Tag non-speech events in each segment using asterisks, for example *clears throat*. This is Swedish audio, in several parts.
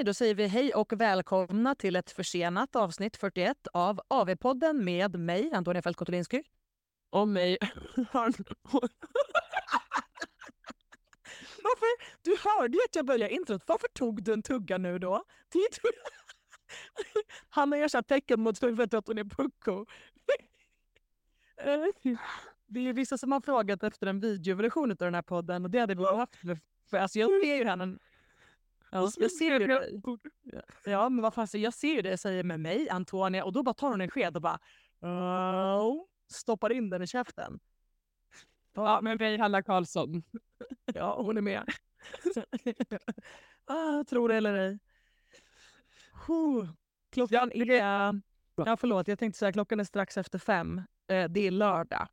Okej, då säger vi hej och välkomna till ett försenat avsnitt 41 av AV-podden med mig, Antonia Fältkotulinsky. Och mig. *laughs* *laughs* Varför? Du hörde ju att jag började introt. Varför tog du en tugga nu då? Han har ersatt tecken mot huvudet att hon är pucko. *laughs* Det är vissa som har frågat efter en videoversion av den här podden och det hade vi haft. För alltså jag ser ju henne Ja, jag ser ju dig. Ja, men vad fan, jag ser ju det jag säger med mig, Antonia, och då bara tar hon en sked och bara oh, stoppar in den i käften. Ja, men mig, Hanna Karlsson. Ja, hon är med. *laughs* *laughs* ah, tror det eller ej. Klockan är... Ja, förlåt, jag tänkte säga klockan är strax efter fem. Eh, det är lördag.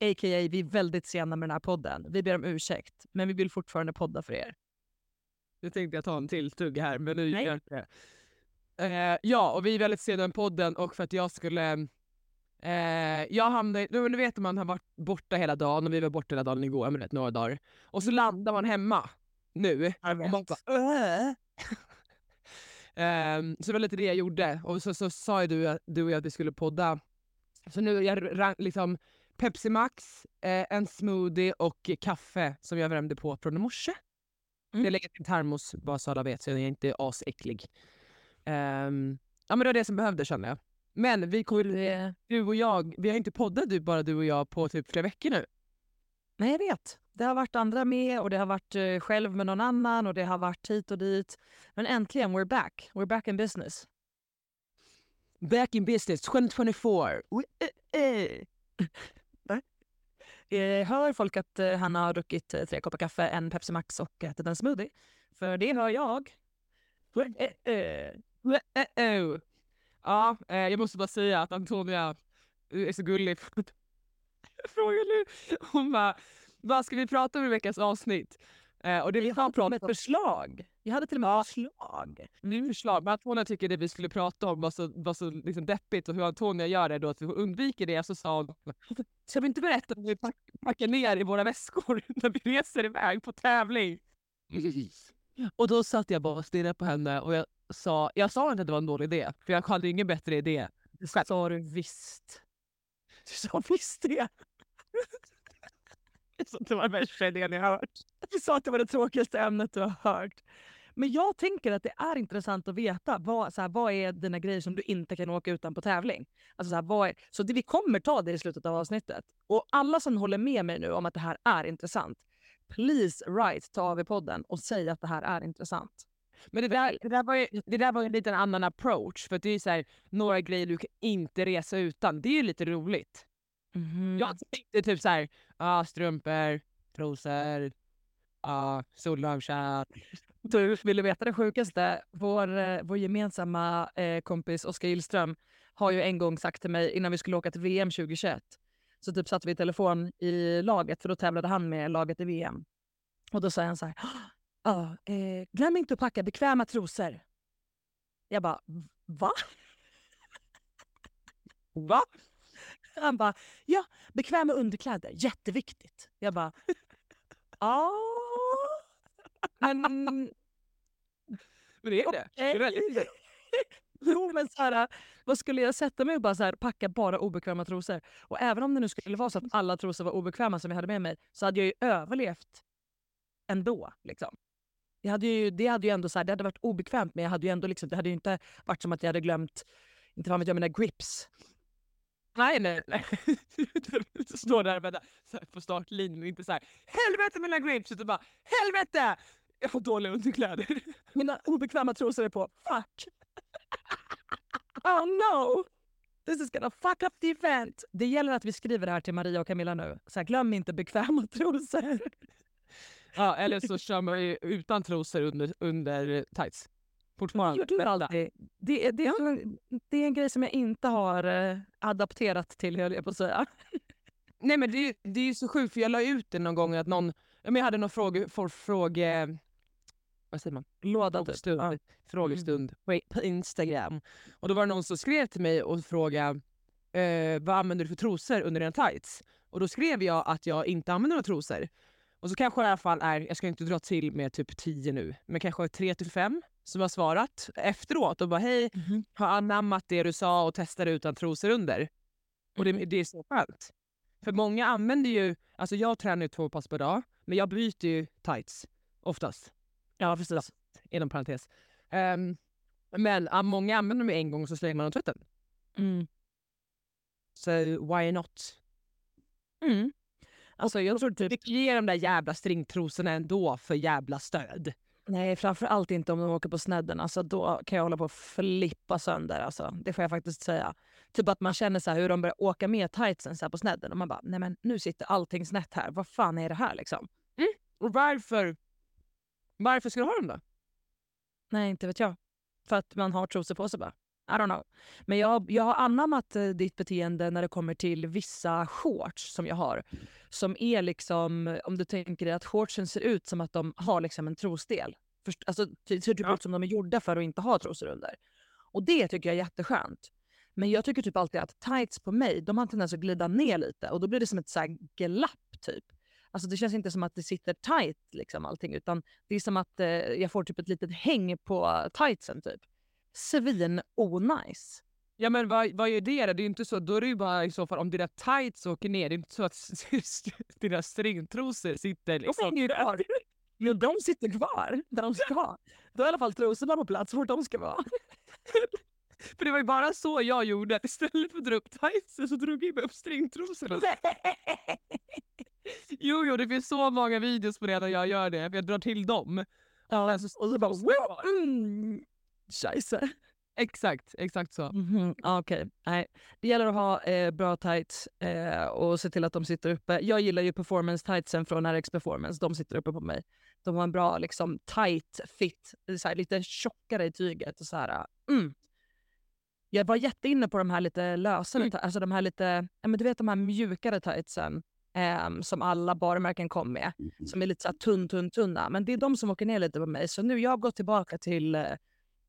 A.k.a. vi är väldigt sena med den här podden. Vi ber om ursäkt, men vi vill fortfarande podda för er. Nu tänkte jag ta en till tugg här, men nu Nej. gör jag inte det. Uh, ja, och vi är väldigt sena med podden och för att jag skulle... Uh, jag hamnade... Nu vet man har varit borta hela dagen och vi var borta hela dagen igår, men några dagar. Och så landar man hemma nu. Vet. Och man bara, um, *laughs* så det var lite det jag gjorde. Och så, så sa ju du, du och jag att vi skulle podda. Så nu jag liksom Pepsi Max, eh, en smoothie och kaffe som jag värmde på från i morse. Mm. Jag lägger en termos bara så alla vet så jag är inte asäcklig. Um, ja men det var det som behövdes kände jag. Men vi kommer, du och jag, vi har inte poddat du, bara du och jag på typ flera veckor nu. Nej jag vet. Det har varit andra med och det har varit uh, själv med någon annan och det har varit hit och dit. Men äntligen, we're back. We're back in business. Back in business 2024. Uh, uh. Eh, hör folk att eh, han har druckit eh, tre koppar kaffe, en Pepsi Max och ätit en smoothie? För det hör jag. Ja, jag måste bara säga att Antonia är så gullig. *laughs* Frågar nu. Hon bara, vad ska vi prata om i veckans avsnitt? Och det vi har pratat om... förslag. Jag hade till och med ja. förslag. Mm, förslag. Men Antonia tycker det vi skulle prata om var så, var så liksom deppigt och hur Antonia gör det då, att vi undviker det. Så sa hon, *laughs* ska vi inte berätta hur vi pack, packar ner i våra väskor *laughs* när vi reser iväg på tävling? Och då satt jag bara och stirrade på henne och jag sa, jag sa inte att det var en dålig idé, för jag hade ingen bättre idé. Det sa du visst. Du sa visst det. *laughs* Så det var den värsta idén jag hört. Du sa att det var det tråkigaste ämnet du har hört. Men jag tänker att det är intressant att veta vad, så här, vad är dina grejer som du inte kan åka utan på tävling. Alltså så här, vad är, så det, vi kommer ta det i slutet av avsnittet. Och alla som håller med mig nu om att det här är intressant, please write ta av i podden och säg att det här är intressant. Men det där, det där, var, ju, det där var en liten annan approach, för det är så här, några grejer du kan inte resa utan. Det är ju lite roligt. Mm. Jag tänkte typ så här, ah, strumpor, trosor, ah, sollamkärr. Du, vill du veta det sjukaste? Vår, eh, vår gemensamma eh, kompis Oskar Gillström har ju en gång sagt till mig innan vi skulle åka till VM 2021 så typ satte vi i telefon i laget för då tävlade han med laget i VM. Och då sa han så här, ah, eh, glöm inte att packa bekväma trosor. Jag bara, va? *laughs* Va? Han bara, ja, bekväma underkläder, jätteviktigt. Jag bara, ja. Men, men det är det. det är väldigt *laughs* Jo, men så här, vad skulle jag sätta mig och bara så här, packa bara obekväma trosor? Och även om det nu skulle vara så att alla trosor var obekväma som jag hade med mig så hade jag ju överlevt ändå. Liksom. Jag hade ju, det hade ju ändå så här, det hade varit obekvämt men jag hade ju ändå liksom, det hade ju inte varit som att jag hade glömt inte fan vet jag, mina grips Nej, nej, nej. *laughs* du står där med på startlinjen och inte så här helvete mina grapes utan bara helvete! Jag har dåliga underkläder. Mina obekväma trosor är på. Fuck! *laughs* Oh no! This is gonna fuck up the event! Det gäller att vi skriver det här till Maria och Camilla nu. Så här, glöm inte bekväma *laughs* trosor. Ja, eller så kör man ju utan trosor under, under tights fortfarande. Jag alltid. Det, det, det är en grej som jag inte har eh, adapterat till, höll jag på att säga. *laughs* Nej men det, det är ju så sjukt för jag la ut det någon gång att någon, jag hade någon fråge, för, fråge vad säger man? Låda typ. frågestund, ja. frågestund mm. på Instagram. Och då var det någon som skrev till mig och frågade eh, vad använder du för trosor under dina tights? Och då skrev jag att jag inte använder några trosor. Och så kanske i alla fall är, jag ska inte dra till med typ 10 nu, men kanske 3 till 5 som har svarat efteråt och bara hej, har anammat det du sa och testar utan trosor under. Och det, det är så skönt. För många använder ju, alltså jag tränar ju två pass per dag, men jag byter ju tights oftast. Ja precis. Inom parentes. Ehm, men ah, många använder dem en gång och så slänger man dem i tvätten. Mm. Så why not? Mm. Alltså jag tror typ, Vilka ger de där jävla stringtrosorna ändå för jävla stöd? Nej framför allt inte om de åker på snedden. Alltså då kan jag hålla på att flippa sönder. Alltså. Det får jag faktiskt säga. Typ att man känner så här hur de börjar åka med tightsen så på snedden och man bara, nej men nu sitter allting snett här. Vad fan är det här liksom? Och varför? Varför ska du ha dem då? Nej, inte vet jag. För att man har trosor på sig bara. I don't know. Men jag, jag har anammat eh, ditt beteende när det kommer till vissa shorts som jag har. Som är liksom, om du tänker dig att shortsen ser ut som att de har liksom en trosdel. Först, alltså, det ser typ Ja. ut som de är gjorda för att inte ha trosor under. Och det tycker jag är jätteskönt. Men jag tycker typ alltid att tights på mig, de har en tendens att glida ner lite och då blir det som ett så här glapp typ. Alltså det känns inte som att det sitter tight liksom allting utan det är som att eh, jag får typ ett litet häng på tightsen typ. Svin onajs. Ja men vad, vad är det då? Det är ju inte så, då är det ju bara i så fall om dina tights åker ner, det är inte så att *laughs* dina stringtrosor sitter De liksom. hänger ju kvar. Men de sitter kvar där de ska. Då är i alla fall trosorna på plats vart de ska vara. *laughs* För det var ju bara så jag gjorde, att istället för att dra upp tightsen så drog jag upp stringtrosorna. *laughs* Jo, jo, det finns så många videos på det när jag gör det, för jag drar till dem. Ja, och så bara... Mm, scheisse. Exakt, exakt så. Mhm, ja, Okej, nej. Det gäller att ha eh, bra tights eh, och se till att de sitter uppe. Jag gillar ju performance tightsen från RX Performance. De sitter uppe på mig. De har en bra liksom, tight fit, så här, lite tjockare i tyget. Och så här, mm. Jag var jätteinne på de här lite lösare, Mm. alltså de här lite, ja, men du vet de här mjukare tightsen ehm, som alla varumärken kom med. Som är lite så här tunn, tunn, tunna. Men det är de som åker ner lite på mig. Så nu jag har gått tillbaka till, eh,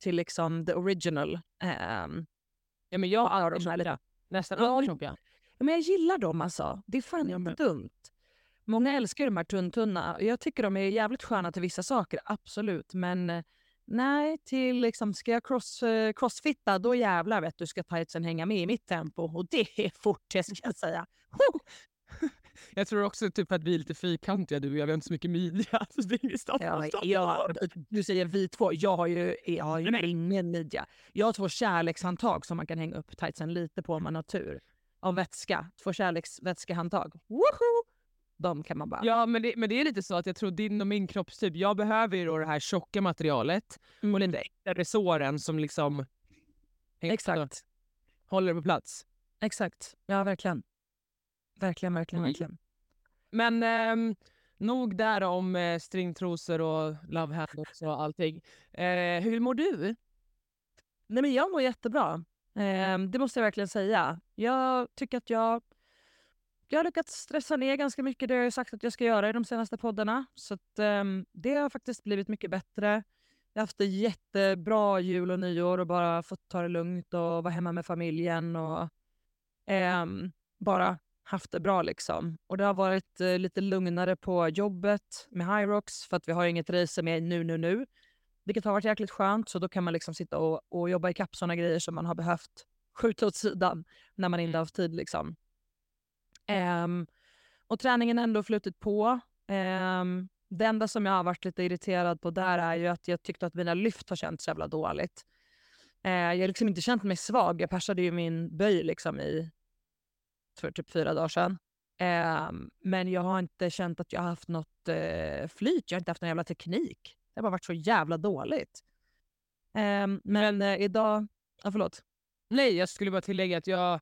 till liksom the original. ehm, Ja, men jag Ja, har de här nästan Ja, alla tjocka. Ja, men jag gillar dem alltså. Det är fan inte dumt. Många älskar ju de här tunn-tunna. Jag tycker de är jävligt sköna till vissa saker, absolut. Men eh, nej, till liksom, ska jag cross, eh, crossfitta, då jävlar vet du ska tightsen hänga med i mitt tempo. Och det är fort, det ska jag säga. Jag tror också typ att vi är lite fyrkantiga du och jag, vi har inte så mycket midja. *laughs* Så det är stopp. Ja, stopp. du säger vi två. Jag har ju, jag har ju ingen midja. Jag har två kärlekshandtag som man kan hänga upp tightsen lite på om man har tur. Av vätska. Två kärleksvätskehandtag. Woho! De kan man bara... Ja men det, men det är lite så att jag tror din och min kroppstyp, jag behöver ju då det här tjocka materialet Mm. och lite äkta resåren som liksom Exakt. håller på plats. Exakt. Ja, verkligen. Verkligen, verkligen, Mm. verkligen. Men ehm, nog där om eh, stringtrosor och love handles och allting. Eh, hur mår du? Nej, men jag mår jättebra. Eh, det måste jag verkligen säga. Jag tycker att jag, jag har lyckats stressa ner ganska mycket. Det har jag sagt att jag ska göra i de senaste poddarna. Så att, ehm, det har faktiskt blivit mycket bättre. Jag har haft en jättebra jul och nyår och bara fått ta det lugnt och vara hemma med familjen. och ehm, Bara haft det bra liksom. Och det har varit eh, lite lugnare på jobbet med Hyrox för att vi har inget race med nu, nu, nu. Vilket har varit jäkligt skönt. Så då kan man liksom sitta och, och jobba ikapp sådana grejer som man har behövt skjuta åt sidan när man inte har haft tid. Liksom. Ehm, och träningen har ändå flutit på. Ehm, det enda som jag har varit lite irriterad på där är ju att jag tyckte att mina lyft har känts så jävla dåligt. Eh, jag har liksom inte känt mig svag. Jag persade ju min böj liksom i för typ fyra dagar sedan. Ehm, men jag har inte känt att jag har haft något eh, flyt. Jag har inte haft någon jävla teknik. Det har bara varit så jävla dåligt. Ehm, men eh, idag... Ja, förlåt. Nej, jag skulle bara tillägga att jag...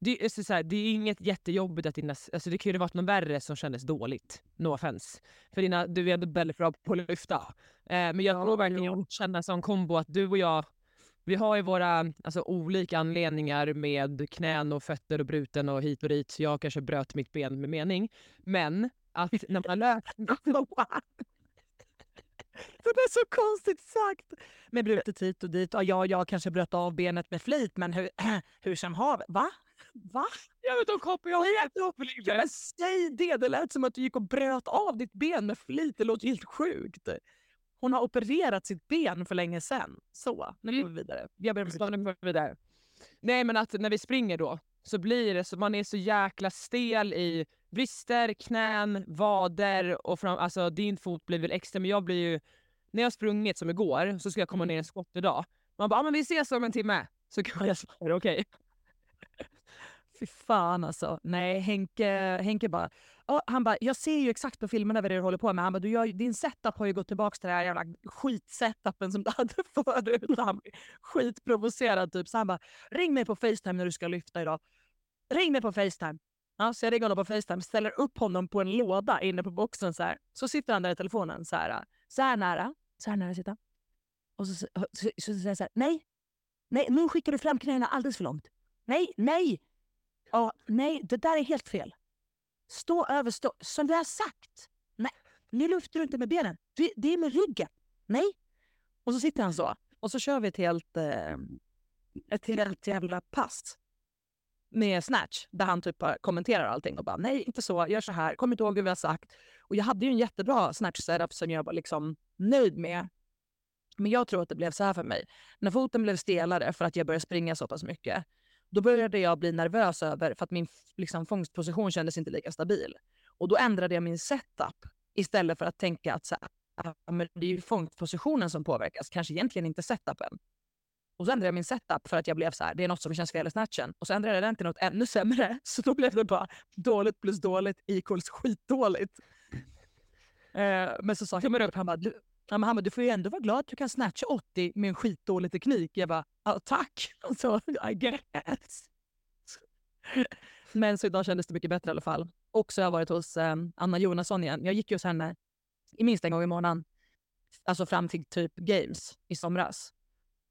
Det är, så så här, det är inget jättejobbigt att dina... Alltså det kunde varit något värre som kändes dåligt. No offense. För dina, du är ändå väldigt bra på att lyfta. Eh, men jag Ja, tror verkligen jag känner som kombo att du och jag, vi har ju våra alltså, olika anledningar med knän och fötter och bruten och hit och dit. Jag kanske bröt mitt ben med mening. Men att *laughs* när man lär... Det *laughs* är så konstigt sagt. Med brutet hit och dit. Ja, jag, jag kanske bröt av benet med flit, men hur, *clears throat* hur som haver. Va? Va? Jag vet inte, koppar jag helt upp Ja, men säg det! Det lät som att du gick och bröt av ditt ben med flit. Det låter helt sjukt. Hon har opererat sitt ben för länge sedan. Så, nu Mm. går vi vidare. Jag ber om ursäkt. Vidare. Nej men att när vi springer då så blir det så man är så jäkla stel i brister, knän, vader och fram, alltså din fot blir väl extra men jag blir ju när jag sprungit som igår så ska jag komma ner i en skott idag. Man bara ah, men vi ses om en timme. Så kan jag det okej? Fy fan alltså. Nej, Henke, Henke bara... Ja, han bara, jag ser ju exakt på filmerna vad det är du håller på med. Han bara, du gör, din setup har ju gått tillbaka till den här jävla skitsetupen som du hade *laughs* förut. Han blir skitprovocerad typ. Så han bara, ring mig på Facetime när du ska lyfta idag. Ring mig på Facetime. Ja, så jag ringer honom på Facetime, ställer upp honom på en låda inne på boxen så här. Så sitter han där i telefonen så här, så här nära. Så här nära sitter han. Och så, så, så, så, så säger jag så här, nej, nej, nu skickar du fram knäna alldeles för långt. Nej, nej, Ja, nej, det där är helt fel. Stå över, stå, som vi har sagt. Nej, nu lyfter du inte med benen. Det, det är med ryggen. Nej. Och så sitter han så. Och så kör vi ett helt, eh, ett helt jävla pass med snatch där han typ bara kommenterar allting och bara nej, inte så, gör så här, kom inte ihåg hur vi har sagt. Och jag hade ju en jättebra snatch setup som jag var liksom nöjd med. Men jag tror att det blev så här för mig. När foten blev stelare för att jag började springa så pass mycket då började jag bli nervös över för att min liksom, fångstposition kändes inte lika stabil. Och då ändrade jag min setup istället för att tänka att så här, ah, men det är ju fångstpositionen som påverkas, kanske egentligen inte setupen. Och så ändrade jag min setup för att jag blev så här, det är något som känns fel i snatchen. Och så ändrade jag den till något ännu sämre. *laughs* Så då blev det bara dåligt plus dåligt equals skitdåligt. Eh, men så sa jag upp, han bara, du, ja, men han bara, du får ju ändå vara glad att du kan snatcha 80 med en skitdålig teknik. Jag bara, ja, tack. *laughs* Så, I guess. Men så idag kändes det mycket bättre i alla fall. Och så har jag varit hos eh, Anna Jonasson igen. Jag gick ju hos henne i minst en gång i månaden. Alltså fram till typ Games i somras.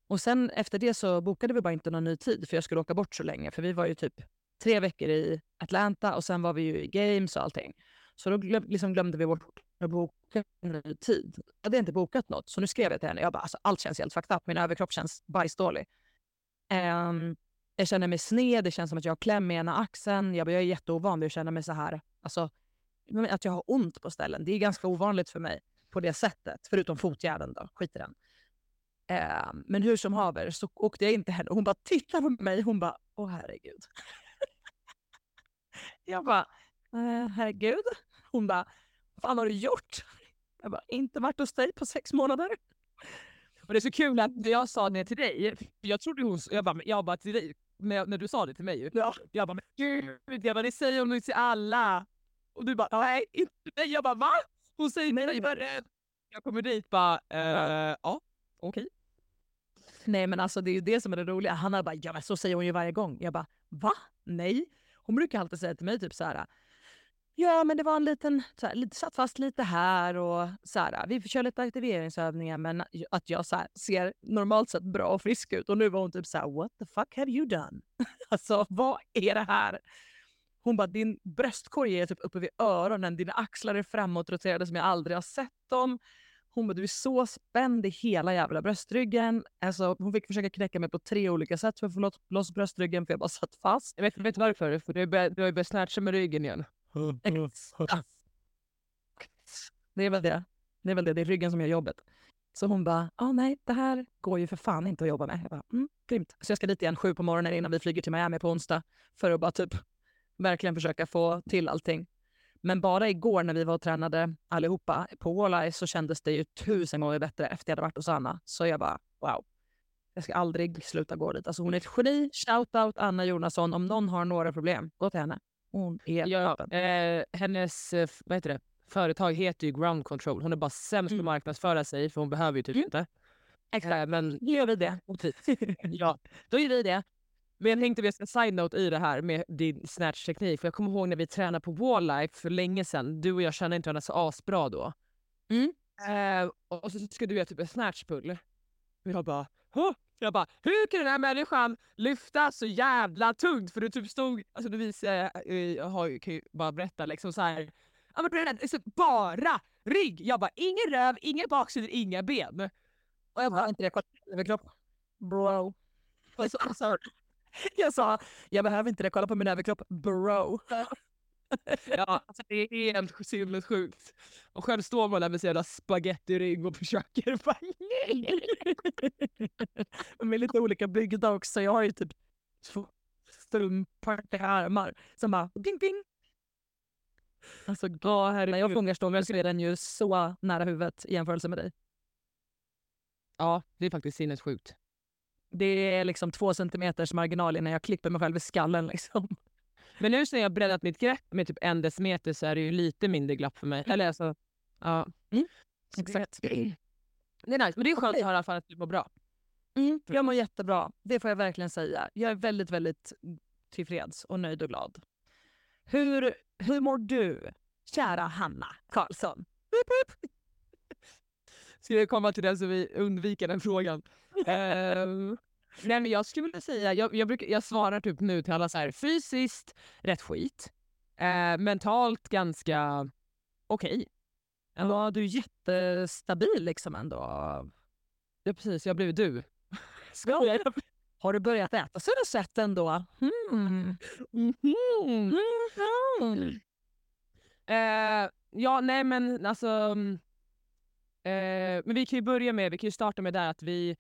Och sen efter det så bokade vi bara inte någon ny tid för jag skulle åka bort så länge. För vi var ju typ tre veckor i Atlanta och sen var vi ju i Games och allting. Så då glöm, liksom glömde vi bort att boka en ny tid. Jag hade inte bokat något så nu skrev jag till henne. Jag bara, alltså, allt känns helt fucked up. Min överkropp känns bajsdålig. Um, jag känner mig sned, det känns som att jag har kläm i ena axeln. Jag, bara, jag är jätteovan vid att känna mig så här. Alltså, att jag har ont på ställen. Det är ganska ovanligt för mig på det sättet. Förutom fotjäveln då, skit i den. Ehm, men hur som haver så åkte jag in till henne och hon bara tittar på mig. Hon bara, åh herregud. *laughs* jag bara, eh, herregud. Hon bara, fan har du gjort? Jag bara, inte varit hos dig på sex månader. Och det är så kul att när jag sa det till dig, jag trodde hon, jag bara, jag bara till dig, när, när du sa det till mig ju. Ja. Jag bara, men gud, jag bara, det säger hon till alla. Och du bara, nej, inte mig. Jag bara, va? Hon säger nej, jag, bara, jag kommer dit bara, eh, ja, okej. Nej men alltså det är ju det som är det roliga. Han har bara, ja men så säger hon ju varje gång. Jag bara, va? Nej. Hon brukar alltid säga till mig typ så här. Ja men det var en liten, så här, lite, satt fast lite här och så här, vi kör lite aktiveringsövningar men att jag så här, ser normalt sett bra och frisk ut. Och nu var hon typ så här, what the fuck have you done? *laughs* alltså vad är det här? Hon bara, din bröstkorg är typ uppe vid öronen, dina axlar är framåtroterade som jag aldrig har sett dem. Hon bara, du är så spänd i hela jävla bröstryggen. Alltså, hon fick försöka knäcka mig på tre olika sätt för att få loss- bröstryggen för jag bara satt fast. Jag vet, vet varför? För du har du har ju börjat snatcha med ryggen igen. Det är väl det. Det är väl det, det är ryggen som gör jobbet. Så hon bara, ah, nej det här går ju för fan inte att jobba med. Jag bara, mm, grymt. Så jag ska dit igen sju på morgonen innan vi flyger till Miami på onsdag för att bara typ verkligen försöka få till allting. Men bara igår när vi var och tränade allihopa på Walleye så kändes det ju tusen gånger bättre efter jag hade varit hos Anna. Så jag bara, wow. Jag ska aldrig sluta gå dit. Alltså hon är ett geni. Shoutout Anna Jonasson. Om någon har några problem, gå till henne. Hon är Ja, eh, hennes eh, vad heter det? företag heter ju Ground Control. Hon är bara sämst på att Mm. marknadsföra sig för hon behöver ju typ Mm. inte. Exakt. Eh, men Nu gör vi det. *laughs* ja, då gör vi det. Men jag tänkte vi ska side-note i det här med din snatch-teknik. För jag kommer ihåg när vi tränade på Walllife för länge sedan. Du och jag kände inte varandra så asbra då. Mm. Eh, och så skulle du göra typ en snatchpull. Och jag bara, Hå? Jag bara, hur kan den här människan lyfta så jävla tungt? För du typ stod, alltså du visar, eh, jag har, ju- kan ju bara berätta liksom så här. Ja men det är så bara rygg. Jag bara, ingen röv, ingen baksidor, inga ben. Och jag bara, inte det kollat på överkropp? Bro. Du? Jag sa, jag behöver inte det, kolla på min överkropp, bro. *laughs* Ja, alltså det är helt sinnessjukt. Och själv står man där med sin jävla spagettirygg och *laughs* försöker bara... *laughs* Med lite olika byggda också. Jag har ju typ två strumpor till armar som bara ding ding. Alltså Ja, när jag herregud. får ångestångest så är den ju så nära huvudet i jämförelse med dig. Ja, det är faktiskt sinnessjukt. Det är liksom två centimeters marginal innan jag klipper mig själv i skallen liksom. Men nu när jag breddat mitt grepp med typ en decimeter så är det ju lite mindre glapp för mig. Eller alltså, ja. Mm, exakt. *clears throat* Det är nice, men det är skönt att höra i alla fall att du mår bra. Mm, jag mår jättebra. Det får jag verkligen säga. Jag är väldigt, väldigt tillfreds och nöjd och glad. Hur, hur mår du, kära Hanna Karlsson? Ska vi komma till den så vi undviker den frågan? *laughs* Ehm, nej men jag skulle vilja säga, jag, jag, brukar, jag svarar typ nu till alla så här fysiskt rätt skit. Eh, mentalt ganska okej. Ja, du är jättestabil liksom ändå. Ja precis, jag har blivit du. *laughs* Ja. Har du börjat äta så du sett ändå. Mm. Mhm. Mm. Eh, ja, nej men alltså... mm, Eh, men vi kan ju börja med, vi kan ju starta med där att vi...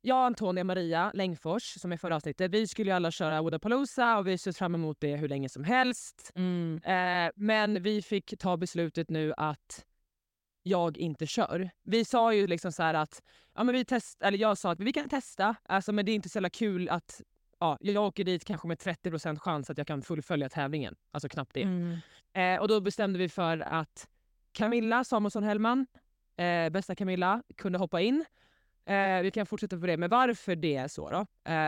Jag, Antonia, Maria Längfors, som är förra avsnittet, vi skulle ju alla köra Wodapalooza och vi ser fram emot det hur länge som helst. Mm. Eh, men vi fick ta beslutet nu att jag inte kör. Vi sa ju liksom så att, ja men vi test, eller jag sa att vi kan testa, alltså, men det är inte så jävla kul att ja, jag åker dit kanske med 30% chans att jag kan fullfölja tävlingen. Alltså knappt det. Mm. Eh, och då bestämde vi för att Camilla Samuelsson Hellman, eh, bästa Camilla, kunde hoppa in. Eh, vi kan fortsätta på det, men varför det är så då, eh,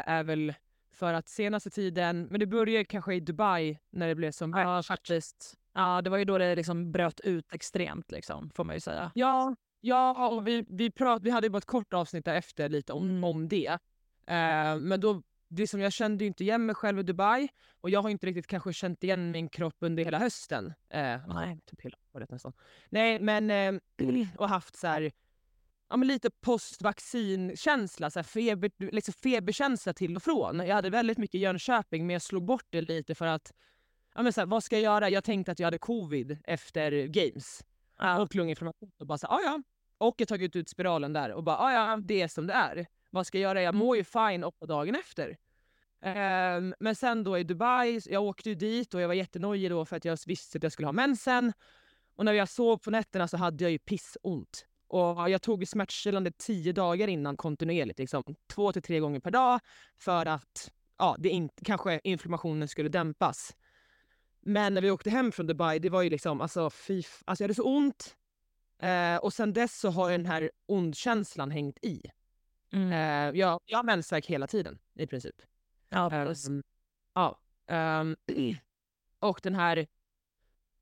är väl för att senaste tiden, men det började kanske i Dubai när det blev som Ja, faktiskt. Ja, det var ju då det liksom bröt ut extremt, liksom, får man ju säga. Ja, ja och vi, vi, prat, vi hade ju bara ett kort avsnitt därefter lite om, Mm. om det. Eh, men då, det som jag kände ju inte igen mig själv i Dubai och jag har inte riktigt kanske känt igen min kropp under hela hösten. Eh, Nej. typ hela året nästan. Nej, men eh, *clears throat* och haft så här, ja, men lite postvaccinkänsla, så här feber, liksom feberkänsla till och från. Jag hade väldigt mycket i Jönköping men jag slog bort det lite för att Ja, men så här, vad ska jag göra? Jag tänkte att jag hade covid efter games Ja. och lunginflammation. Och bara så, här, ah, ja. Och jag tagit ut spiralen där och bara, ah, ja, det är som det är. Vad ska jag göra? Jag mår ju fine åtta dagen efter. Um, men sen då i Dubai, jag åkte ju dit och jag var jättenojig då för att jag visste att jag skulle ha mensen. Och när jag sov på nätterna så hade jag ju pissont. Och jag tog smärtstillande tio dagar innan kontinuerligt, liksom två till tre gånger per dag för att ja, det inte, kanske inflammationen skulle dämpas. Men när vi åkte hem från Dubai, det var ju liksom, alltså fy, alltså jag hade så ont. Eh, och sen dess så har den här ondkänslan hängt i. Mm. Eh, jag, jag har mensvärk hela tiden i princip. Ja, precis. Ehm, ja. ehm, *clears throat* och den här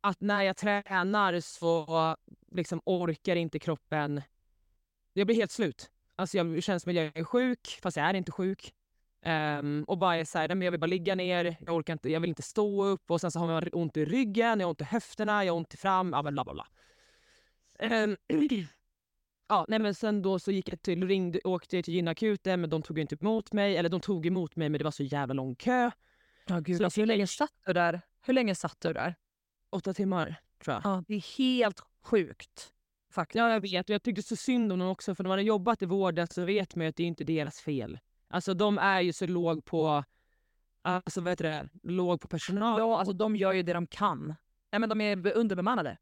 att när jag tränar så liksom orkar inte kroppen. Jag blir helt slut. Alltså jag känns som att jag är sjuk fast jag är inte sjuk. Ehm, och bara är så här, "Nej, men jag vill bara ligga ner, jag orkar inte, jag vill inte stå upp och sen så har man ont i ryggen, jag har ont i höfterna, jag har ont i fram, ja men bla bla bla. Ehm, *clears throat* ja, nej men sen då så gick jag till, ringde, åkte jag till gynakuten men de tog inte emot mig, eller de tog emot mig men det var så jävla lång kö. Ja, gud. Så- Alltså, hur länge satt du där? Hur länge satt du där? Åtta timmar tror jag. Ja, det är helt sjukt. Faktiskt. Ja, jag vet. Och jag tyckte så synd om dem också, för när man har jobbat i vården så vet man ju att det är inte deras fel. Alltså de är ju så låg på, alltså vad heter det, låg på personal. Ja, alltså, de gör ju det de kan. Nej, men de är be- underbemannade.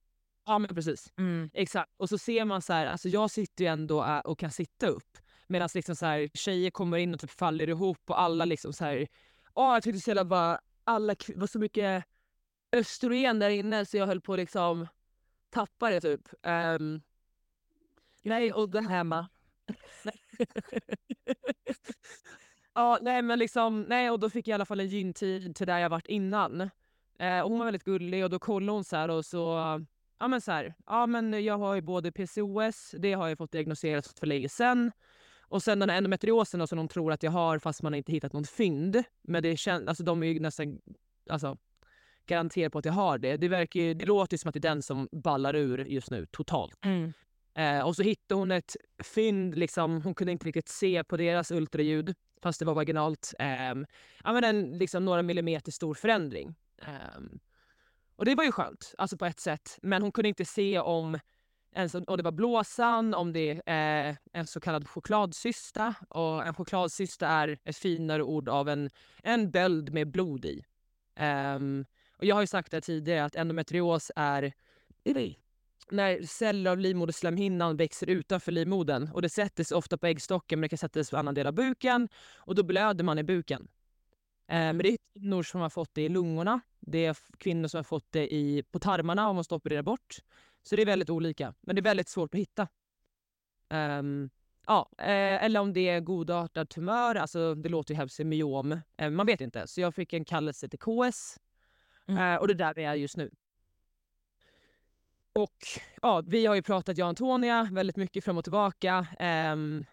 Ja men precis. Mm. Exakt. Och så ser man så här, alltså jag sitter ju ändå och kan sitta upp. Medan liksom så här, tjejer kommer in och typ faller ihop och alla liksom så här, åh jag tyckte så jävla bara, alla var så mycket östrogen där inne så jag höll på att liksom tappa det typ. Ehm, Nej, och det hemma. *laughs* Ja, nej men liksom, nej och då fick jag i alla fall en gintid till där jag varit innan. Eh, och hon var väldigt gullig och då kollade hon så här och så, ja men så här, ja men jag har ju både PCOS, det har jag fått diagnoserat för länge sedan. Och sen den här endometriosen då, som de tror att jag har fast man inte hittat något fynd. Men det känns, alltså de är ju nästan, alltså garanterar på att jag har det. Det, verkar ju, det låter ju som att det är den som ballar ur just nu totalt. Mm. Eh, och så hittade hon ett fynd, liksom, hon kunde inte riktigt se på deras ultraljud fast det var vaginalt. Eh, ja, men en liksom, några millimeter stor förändring. Eh, Och det var ju skönt, alltså på ett sätt. Men hon kunde inte se om, ens om det var blåsan, om det är en så kallad chokladcysta. Och en chokladcysta är ett finare ord av en, en böld med blod i. Um, och jag har ju sagt det tidigare att endometrios är när celler av livmoderslemhinnan växer utanför livmodern och det sätter sig ofta på äggstocken men det kan sätta sig på annan del av buken och då blöder man i buken. Eh, men det är kvinnor som har fått det i lungorna. Det är kvinnor som har fått det i, på tarmarna om man måste operera bort. Så det är väldigt olika, men det är väldigt svårt att hitta. Um, ja, eh, eller om det är godartad tumör, alltså det låter ju hemskt, myom. Eh, man vet inte. Så jag fick en kallelse till KS mm. eh, och det är där vi är just nu. Och ja, vi har ju pratat, jag och Antonia, väldigt mycket fram och tillbaka. Um,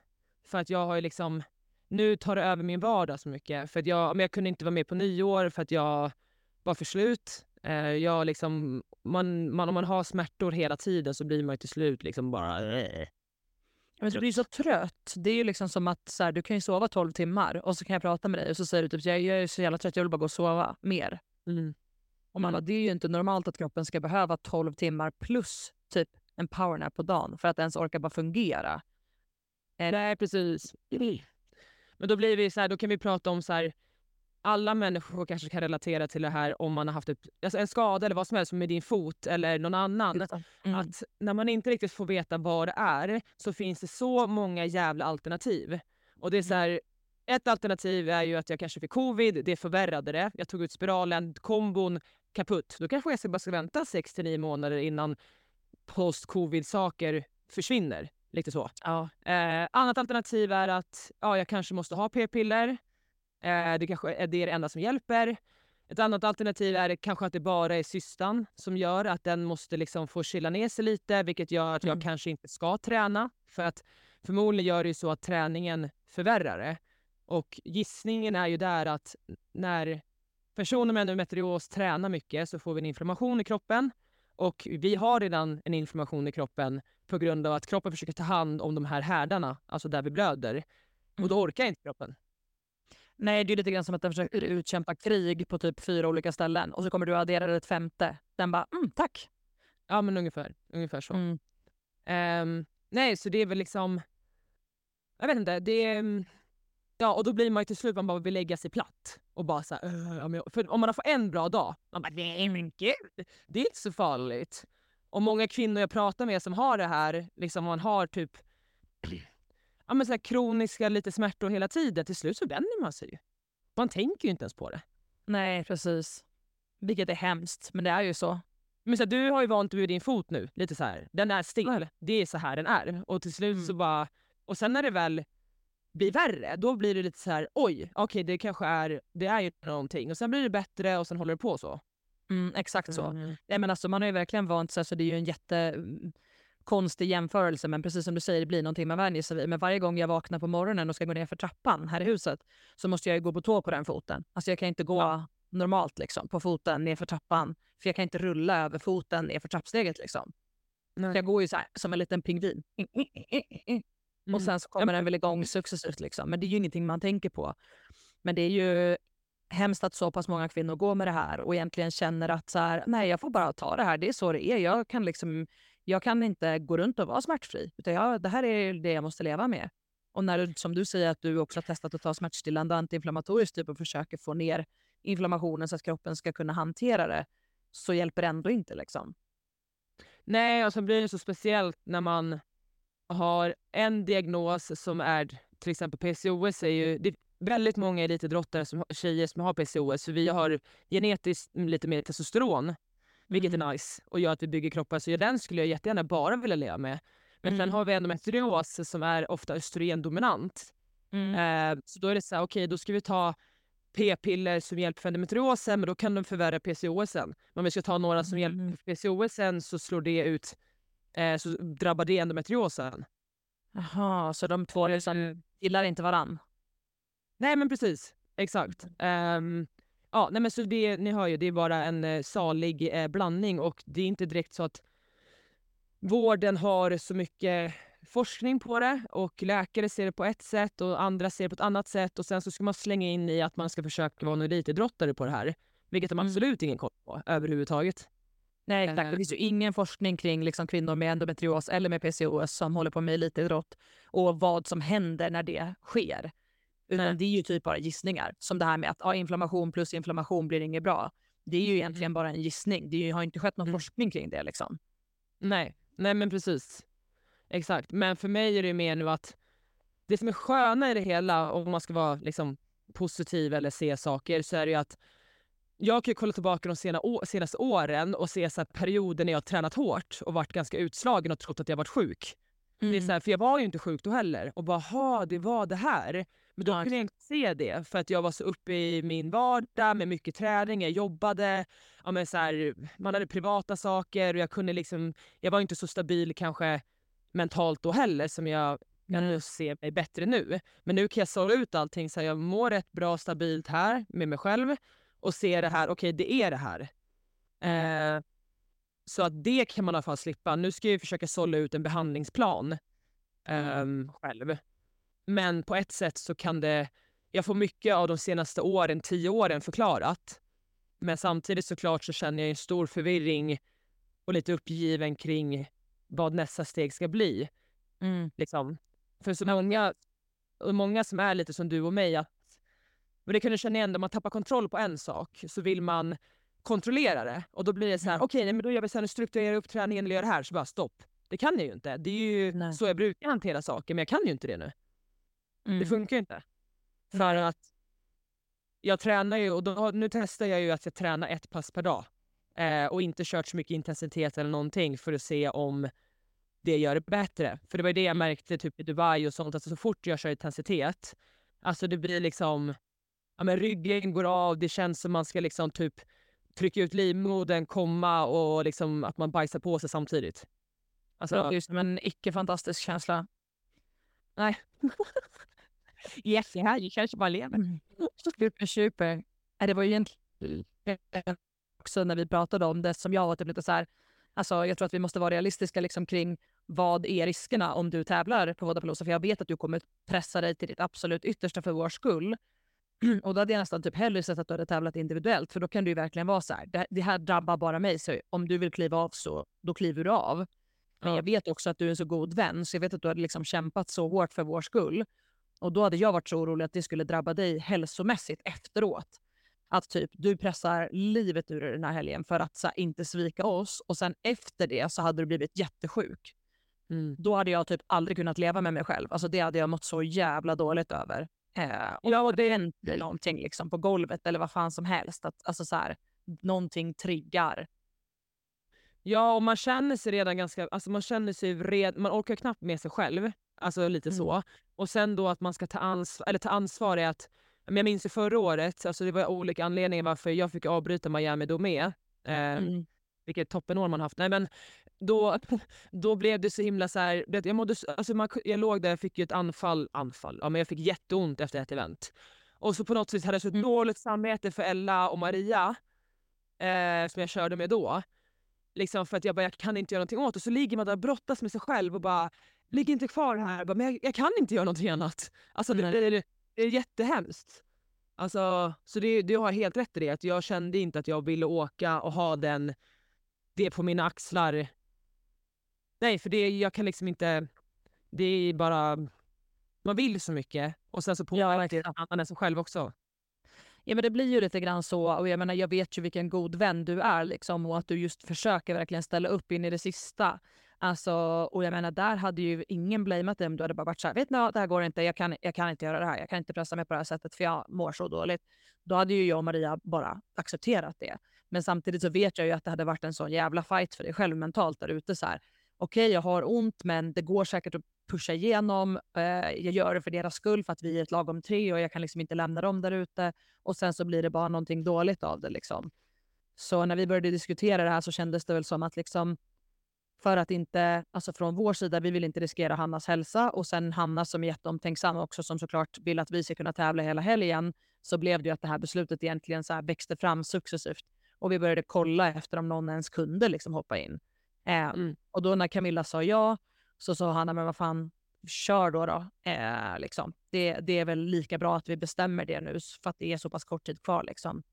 för att jag har ju liksom, nu tar det över min vardag så mycket. För att jag, men jag kunde inte vara med på nyår för att jag var för slut. Uh, jag liksom, man, man, om man har smärtor hela tiden så blir man ju till slut liksom bara... Äh. Men du blir så trött. Det är ju liksom som att så här, du kan ju sova 12 timmar och så kan jag prata med dig och så säger du typ jag, jag är så jävla trött, jag vill bara gå och sova mer. Mm. Och man det är ju inte normalt att kroppen ska behöva 12 timmar plus typ en powernap på dagen för att ens orka bara fungera. Eh, Nej, precis. Men då blir vi så här, då kan vi prata om så här, alla människor kanske kan relatera till det här om man har haft ett, alltså en skada eller vad som helst med din fot eller någon annan. Mm. Att när man inte riktigt får veta vad det är så finns det så många jävla alternativ. Och det är så här, ett alternativ är ju att jag kanske fick covid, det förvärrade det. Jag tog ut spiralen, kombon kaputt. Då kanske jag bara ska vänta 6 9 månader innan post-covid-saker försvinner. Lite så. Ja. Eh, annat alternativ är att ja, jag kanske måste ha p-piller. Eh, det kanske är det enda som hjälper. Ett annat alternativ är kanske att det bara är cystan som gör att den måste liksom få chilla ner sig lite, vilket gör att jag mm. kanske inte ska träna. För att förmodligen gör det ju så att träningen förvärrar det. Och gissningen är ju där att när personer med endometrios tränar mycket så får vi en inflammation i kroppen. Och vi har redan en inflammation i kroppen på grund av att kroppen försöker ta hand om de här härdarna, alltså där vi blöder. Och då mm. orkar inte kroppen. Nej, det är lite grann som att den försöker utkämpa krig på typ fyra olika ställen och så kommer du addera ett femte. Den bara, mm, tack. Ja, men ungefär, ungefär så. Mm. Um, nej, så det är väl liksom... Jag vet inte, det är... Ja, och då blir man ju till slut, man bara vill lägga sig platt. Och bara så här, för om man har fått en bra dag, man bara nej men gud, det är inte så farligt. Och många kvinnor jag pratar med som har det här, liksom man har typ *clears throat* ja, men så här kroniska lite smärtor hela tiden, till slut så vänjer man sig ju. Man tänker ju inte ens på det. Nej, precis. Vilket är hemskt, men det är ju så. Men så här, du har ju vant dig vid din fot nu, lite så här. Den är stel, det är så här den är. Och till slut mm. så bara... Och sen när det väl blir värre, då blir det lite så här, oj, okej okay, det kanske är, det är ju någonting. Och sen blir det bättre och sen håller det på så. Mm, exakt så. Mm. Nej, men alltså, man har ju verkligen vant sig, så det är ju en jättekonstig jämförelse, men precis som du säger, det blir någonting man vänjer sig vid. Men varje gång jag vaknar på morgonen och ska gå ner för trappan här i huset så måste jag gå på tå på den foten. Alltså jag kan inte gå ja. normalt liksom, på foten ner för trappan, för jag kan inte rulla över foten ner för trappsteget. Liksom. Jag går ju så här, som en liten pingvin. Mm. Och sen så kommer den väl igång successivt. Liksom. Men det är ju ingenting man tänker på. Men det är ju hemskt att så pass många kvinnor går med det här och egentligen känner att så här, nej, jag får bara ta det här. Det är så det är. Jag kan, liksom, jag kan inte gå runt och vara smärtfri. Utan jag, det här är det jag måste leva med. Och när du, som du säger att du också har testat att ta smärtstillande antiinflammatoriskt typ och försöker få ner inflammationen så att kroppen ska kunna hantera det, så hjälper det ändå inte. Liksom. Nej, och så blir det så speciellt när man har en diagnos som är till exempel PCOS är ju det är väldigt många elitidrottare, som, tjejer som har PCOS, för vi har genetiskt lite mer testosteron, vilket mm. är nice och gör att vi bygger kroppar. Så den skulle jag jättegärna bara vilja leva med. Men mm. sen har vi endometrios som är ofta östrogendominant. Mm. Eh, så då är det så här, okej okay, då ska vi ta p-piller som hjälper för endometriosen, men då kan de förvärra PCOSen. Men om vi ska ta några som hjälper mm. för PCOSen så slår det ut eh, så drabbar det endometriosen. Jaha, så de två liksom gillar inte varann? Nej men precis, exakt. Um, ja, nej men så det, ni hör ju, det är bara en eh, salig eh, blandning och det är inte direkt så att vården har så mycket forskning på det och läkare ser det på ett sätt och andra ser det på ett annat sätt och sen så ska man slänga in i att man ska försöka vara en elitidrottare på det här. Vilket de mm. absolut ingen koll på överhuvudtaget. Nej exakt, det finns ju ingen forskning kring liksom, kvinnor med endometrios eller med PCOS som håller på med elitidrott och vad som händer när det sker. Utan Nej. det är ju typ bara gissningar. Som det här med att ja, inflammation plus inflammation blir inget bra. Det är ju egentligen bara en gissning. Det ju- har inte skett någon Mm. forskning kring det. Liksom. Nej, nej men precis. Exakt. Men för mig är det mer nu att det som är sköna i det hela, om man ska vara liksom positiv eller se saker, så är det ju att jag kan ju kolla tillbaka de sena senaste åren och se så här perioder när jag har tränat hårt och varit ganska utslagen och trott att jag varit sjuk. Det är Mm. så här, för jag var ju inte sjuk då heller. Och bara, ha det var det här. Men då Ja, kunde jag inte se det för att jag var så uppe i min vardag med mycket träning, jag jobbade, ja, men så här, man hade privata saker och jag kunde liksom, jag var inte så stabil kanske mentalt då heller som jag nu ser mig bättre nu. Men nu kan jag sålla ut allting så här, jag mår rätt bra stabilt här med mig själv och se det här, okej det är det här. Eh, så att det kan man i alla fall slippa. Nu ska jag försöka sålla ut en behandlingsplan ehm, själv. Men på ett sätt så kan det... Jag får mycket av de senaste åren, tio åren förklarat. Men samtidigt såklart så känner jag en stor förvirring och lite uppgiven kring vad nästa steg ska bli. Mm. Liksom. För så många, och många som är lite som du och mig, att, men det kan du känna igen, när man tappar kontroll på en sak så vill man kontrollera det. Och då blir det så här, okej nej, men då gör vi så här, nu strukturerar upp träningen eller gör det här, så bara stopp. Det kan jag ju inte. Det är ju Nej. så jag brukar hantera saker, men jag kan ju inte det nu. Mm. Det funkar ju inte. För att jag tränar ju, och då, nu testar jag ju att jag tränar ett pass per dag. Eh, och inte kört så mycket intensitet eller någonting för att se om det gör det bättre. För det var ju det jag märkte typ i Dubai och sånt, att så fort jag kör intensitet, alltså det blir liksom, ja men ryggen går av, det känns som man ska liksom typ trycka ut livmodern, komma och liksom att man bajsar på sig samtidigt. Det Alltså, låter ju som en icke-fantastisk känsla. nej. yes, det här kanske bara lever. Mm. Super, super. Det var ju egentligen också när vi pratade om det som jag var typ lite så här, alltså jag tror att vi måste vara realistiska liksom kring vad är riskerna om du tävlar på Vodapalooza? För jag vet att du kommer pressa dig till ditt absolut yttersta för vår skull. Och då hade jag nästan typ hellre sett att du hade tävlat individuellt för då kan det ju verkligen vara så här, det, det här drabbar bara mig så om du vill kliva av så då kliver du av. Men Ja. jag vet också att du är en så god vän så jag vet att du hade liksom kämpat så hårt för vår skull. Och då hade jag varit så orolig att det skulle drabba dig hälsomässigt efteråt. Att typ du pressar livet ur den här helgen för att så här, inte svika oss och sen efter det så hade du blivit jättesjuk. Mm. Då hade jag typ aldrig kunnat leva med mig själv. Alltså det hade jag mått så jävla dåligt över. Eh, och ja, det händer någonting liksom på golvet eller vad fan som helst. Att, alltså så här, någonting triggar. Ja, och man känner sig redan ganska, alltså man känner sig red, man orkar knappt med sig själv. Alltså lite Mm. så. Och sen då att man ska ta ansvar, eller ta ansvar är att, men jag minns ju förra året, alltså det var olika anledningar varför jag fick avbryta Miami då med. Eh, Mm. vilket toppenår man haft. Nej men då, då blev det så himla så här, jag, mådde, så- alltså man, jag låg där och fick ju ett anfall, anfall, ja men jag fick jätteont efter ett event. Och så på något sätt hade jag så dåligt samvete för Ella och Maria, eh, som jag körde med då. Liksom för att jag bara, jag kan inte göra någonting åt det. Så ligger man där och brottas med sig själv och bara, ligg inte kvar här. Bara, men jag, jag kan inte göra någonting annat. Alltså det, det, det, det är jättehemskt. Alltså, så det, du har helt rätt i det. Att jag kände inte att jag ville åka och ha den, det på mina axlar. Nej, för det, jag kan liksom inte... Det är bara... Man vill så mycket och sen så Ja, påverkar verkligen. det annan sig själv också. Ja men det blir ju lite grann så och jag menar jag vet ju vilken god vän du är liksom och att du just försöker verkligen ställa upp in i det sista. Alltså och jag menar där hade ju ingen blamat dig om du hade bara varit så här, vet ni vad, det här går inte, jag kan, jag kan inte göra det här, jag kan inte pressa mig på det här sättet för jag mår så dåligt. Då hade ju jag och Maria bara accepterat det. Men samtidigt så vet jag ju att det hade varit en sån jävla fight för dig själv mentalt där ute så här. Okej, jag har ont men det går säkert att pusha igenom. Eh, jag gör det för deras skull för att vi är ett lag om tre och jag kan liksom inte lämna dem där ute och sen så blir det bara någonting dåligt av det. Liksom. Så när vi började diskutera det här så kändes det väl som att liksom, för att inte, alltså från vår sida, vi vill inte riskera Hannas hälsa och sen Hanna som är jätteomtänksam också som såklart vill att vi ska kunna tävla hela helgen så blev det ju att det här beslutet egentligen så här växte fram successivt och vi började kolla efter om någon ens kunde liksom hoppa in. Eh, Mm. Och då när Camilla sa ja så sa Hanna, men vad fan, kör då. då. Eh, liksom. det, det är väl lika bra att vi bestämmer det nu för att det är så pass kort tid kvar. Liksom.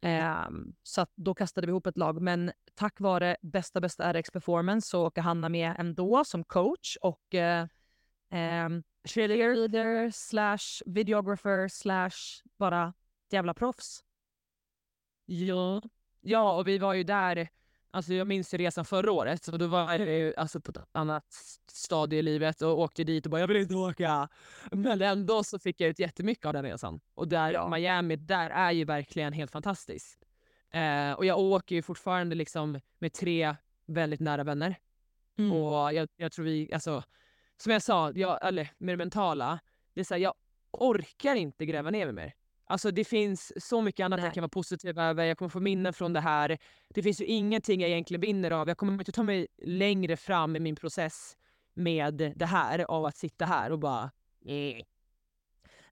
Ehm, så då kastade vi ihop ett lag. Men tack vare bästa bästa RX Performance så åker Hanna med ändå som coach och eh, cheerleader slash videographer slash bara jävla proffs. Ja. ja, och vi var ju där, alltså jag minns ju resan förra året, så då var jag ju alltså på ett annat stadie i livet och åkte dit och bara jag vill inte åka. Men ändå så fick jag ut jättemycket av den resan. Och där Ja. Miami, där är ju verkligen helt fantastiskt. Eh, och jag åker ju fortfarande liksom med tre väldigt nära vänner. Mm. Och jag, jag tror vi, alltså, som jag sa, jag, eller med det mentala, det är så här, jag orkar inte gräva ner mig mer. Alltså det finns så mycket annat Nej. jag kan vara positiv över, jag kommer få minnen från det här. Det finns ju ingenting jag egentligen vinner av, jag kommer inte ta mig längre fram i min process med det här, av att sitta här och bara... eh.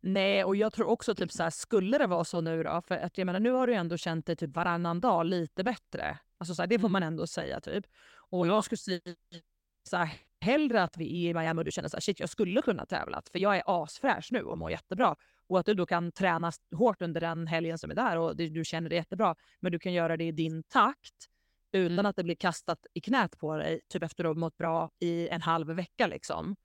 Nej, och jag tror också typ så här, skulle det vara så nu då, för att jag menar nu har du ändå känt dig typ varannan dag lite bättre. Alltså så här, det får man ändå säga typ. Och jag skulle säga så här, hellre att vi är i Miami och du känner så här, shit jag skulle kunna tävla, för jag är asfräsch nu och mår jättebra. Och att du då kan träna hårt under den helgen som är där och du, du känner dig jättebra, men du kan göra det i din takt utan Mm. att det blir kastat i knät på dig, typ efter att ha mått bra i en halv vecka liksom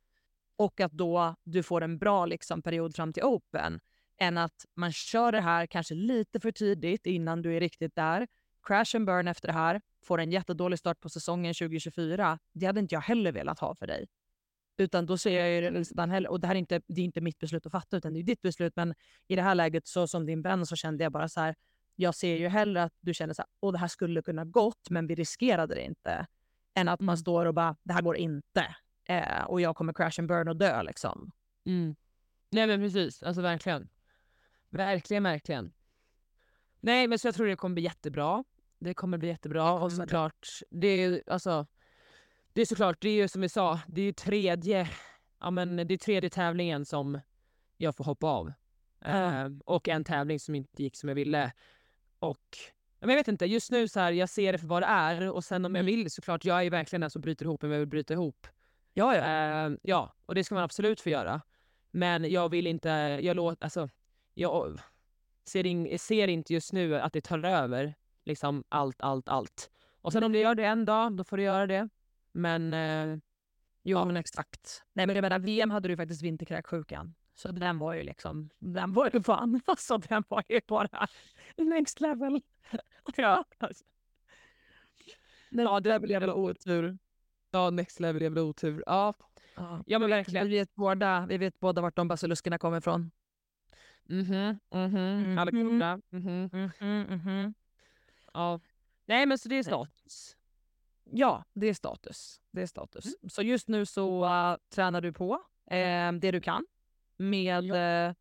och att då du får en bra liksom, period fram till Open än att man kör det här kanske lite för tidigt innan du är riktigt där. Crash and burn efter det här, får en jättedålig start på säsongen 2024. Det hade inte jag heller velat ha för dig. Utan då ser jag ju nästan heller, och det här är inte, det är inte mitt beslut att fatta utan det är ditt beslut. Men i det här läget så som din vän så kände jag bara så här. Jag ser ju hellre att du känner så här, åh det här skulle kunna gått men vi riskerade det inte. Än att man står och bara, det här går inte. Eh, och jag kommer crash and burn och dö liksom. Mm. Nej men precis, alltså verkligen. Verkligen, verkligen. Nej men så jag tror det kommer bli jättebra. Det kommer bli jättebra och såklart, det är alltså det är såklart, det är ju som vi sa, det är ju tredje, ja men det är tredje tävlingen som jag får hoppa av. Ja. Eh, och en tävling som inte gick som jag ville. Och men jag vet inte, just nu så här, jag ser det för vad det är och sen om jag Mm. vill såklart, jag är ju verkligen den som bryter ihop om jag vill bryta ihop. Ja, ja. Eh, ja, och det ska man absolut få göra. Men jag vill inte, jag låter, alltså, jag ser, in, ser inte just nu att det tar över liksom allt, allt, allt. Och sen om det gör det en dag, då får det göra det. Men eh, Jo, men exakt. Nej, men jag menar, VM hade du faktiskt vinterkräksjukan. Så den var ju liksom, den var ju fan, *laughs* alltså den var ju bara next level. *laughs* ja, alltså. ja, det blev väl otur. Ja, next level väl otur. Ja, Ja. ja men Vi verkligen. vet, båda, vi vet båda vart de basiluskerna kommer ifrån. Mhm, mhm. Alla Mhm. Mhm. Mhm, mhm. Ja. Nej men så det är status. Ja, det är status. Det är status. Så just nu så äh, tränar du på eh, det du kan med eh,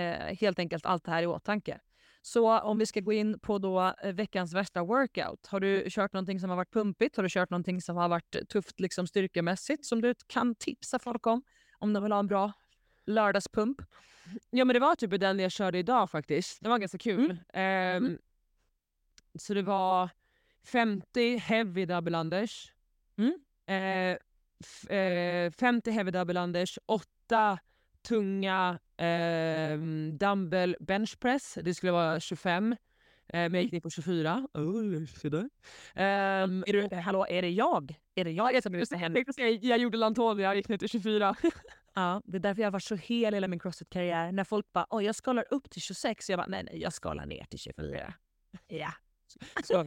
eh, helt enkelt allt det här i åtanke. Så om vi ska gå in på då eh, veckans värsta workout. Har du kört någonting som har varit pumpigt? Har du kört någonting som har varit tufft liksom styrkemässigt som du kan tipsa folk om? Om de vill ha en bra lördagspump? Ja men det var typ den jag körde idag faktiskt. Det var ganska kul. Ehm, Så det var 50 heavy double unders. Mm. Eh, f- eh, 50 heavy double unders, 8 tunga eh, dumbbell bench press. Det skulle vara 25. Eh, men jag gick ner på 24. Oh, så där. Ehm, Är du, hallå, är det jag? Är det jag som är jag, henne? tänkte säga, jag gjorde Lantonia, jag gick ner till 24. *laughs* Ja, det är därför jag har varit så hel hela min crossfit-karriär. När folk bara Oj, jag skalar upp till 26, jag bara nej, nej, jag skalar ner till 24. *laughs* Ja, *laughs* Så,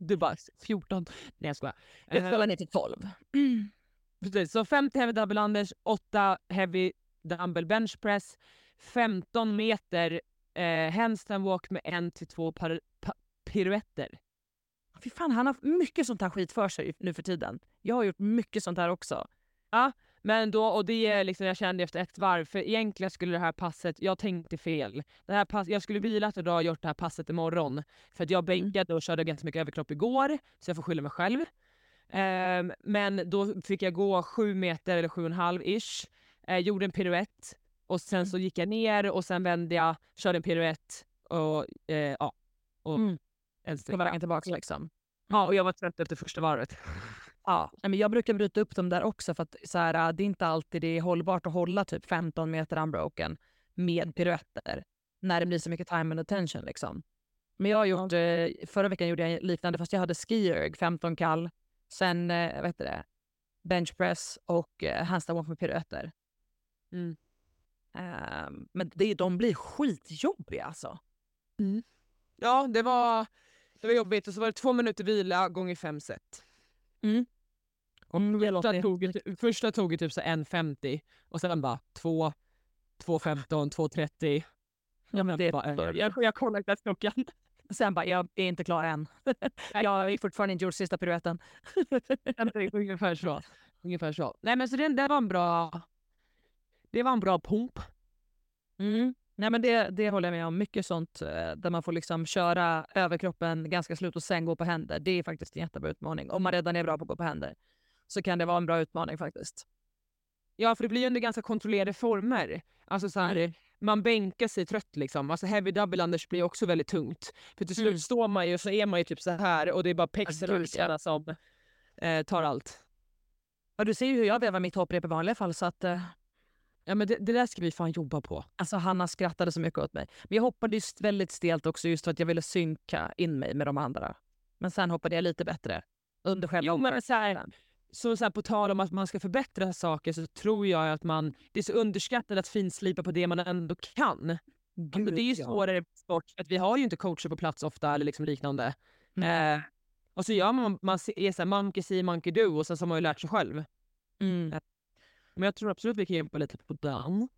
du bara 14. Nej jag skojar. jag Eh, skalar ner till 12. *clears throat* Precis, så 50 heavy double unders, 8 heavy dumbbell bench press, 15 meter eh, handstand walk med en till två par, pa, piruetter. Fy fan, han har mycket sånt här skit för sig nu för tiden. Jag har gjort mycket sånt här också. Men då, och det är liksom, jag kände efter ett varv, för egentligen skulle det här passet, jag tänkte fel. Det här pass, jag skulle vilat idag och gjort det här passet imorgon. För att jag bänkade och körde ganska mycket överkropp igår, så jag får skylla mig själv. Ehm, men då fick jag gå sju meter eller sju och en halv ish, eh, gjorde en piruett och sen så gick jag ner och sen vände jag, körde en piruett och eh, ja. Och Mm. en På sträcka. vägen tillbaka liksom. Ja, och jag var trött efter första varvet. *laughs* Ja, men jag brukar bryta upp dem där också för att så här, äh, det är inte alltid det är hållbart att hålla typ 15 meter unbroken med piruetter när det blir så mycket time and attention. Liksom. Men jag har gjort, eh, förra veckan gjorde jag liknande fast jag hade skierg, 15 kall. Sen, eh, vad heter det, benchpress och eh, handstand med piruetter. Mm. Ehm, men det, de blir skitjobbiga alltså. Ja, det var, det var jobbigt och så var det två minuter vila gånger fem set. Mm, det låter första, tog, första tog ju typ så 1.50 och sen bara 2, 2.15, 2.30. Ja, men det, Bara, jag, jag kollar inte ens klockan. sen bara, jag är inte klar än. jag är fortfarande inte gjort sista piruetten. Ungefär så. Ungefär så. Nej men så det, det var en bra... Det var en bra pump. Mm. Nej men det, det håller jag med om. Mycket sånt eh, där man får liksom köra överkroppen ganska slut och sen gå på händer. Det är faktiskt en jättebra utmaning. Om man redan är bra på att gå på händer så kan det vara en bra utmaning faktiskt. Ja för det blir ju under ganska kontrollerade former. Alltså så här, man bänkar sig trött liksom. Alltså heavy double unders blir också väldigt tungt. För till slut Mm. står man ju och så är man ju typ så här och det är bara pexrörelserna som eh, tar allt. Ja, du ser ju hur jag vevar mitt hopprep i vanliga fall så att eh, Ja men det, det där ska vi fan jobba på. alltså Hanna skrattade så mycket åt mig. Men jag hoppade just väldigt stelt också just för att jag ville synka in mig med de andra. Men sen hoppade jag lite bättre under själva Jo men så här, så, så här, på tal om att man ska förbättra saker så tror jag att man, det är så underskattat att finslipa på det man ändå kan. Alltså, det är ju svårare sport, att vi har ju inte coacher på plats ofta eller liksom liknande. Mm. Eh, och så gör man, man är såhär monkey see, monkey do och sen så har man ju lärt sig själv. Mm. Men jag tror absolut vi kan jobba lite på den.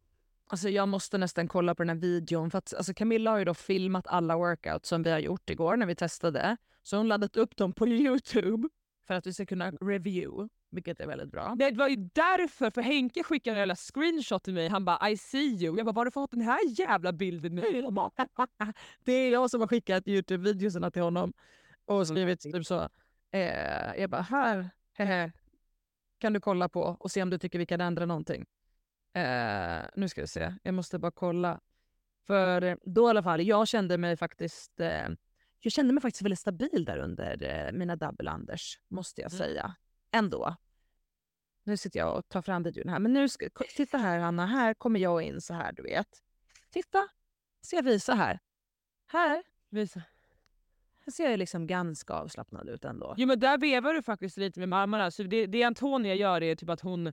Alltså jag måste nästan kolla på den här videon för att alltså Camilla har ju då filmat alla workouts som vi har gjort igår när vi testade. Så hon laddat upp dem på *laughs* Youtube för att vi ska kunna review, vilket är väldigt bra. Det var ju därför, för Henke skickade en jävla screenshot till mig. Han bara I see you. Jag bara, var har du fått den här jävla bilden nu? *laughs* Det är jag som har skickat Youtube-videorna till honom och skrivit typ så. Eh, jag bara, här hehe, kan du kolla på och se om du tycker vi kan ändra någonting. Eh, nu ska vi se, jag måste bara kolla. För eh, då i alla fall, jag kände mig faktiskt eh, jag kände mig faktiskt väldigt stabil där under eh, mina double unders, måste jag Mm. säga. Ändå. Nu sitter jag och tar fram videon här. Men nu ska, titta här Hanna, här kommer jag in så här du vet. Titta, ska jag visa här. Här, Visa. här ser jag liksom ganska avslappnad ut ändå. Jo men där vevar du faktiskt lite med armarna. Så det, det Antonia gör är typ att hon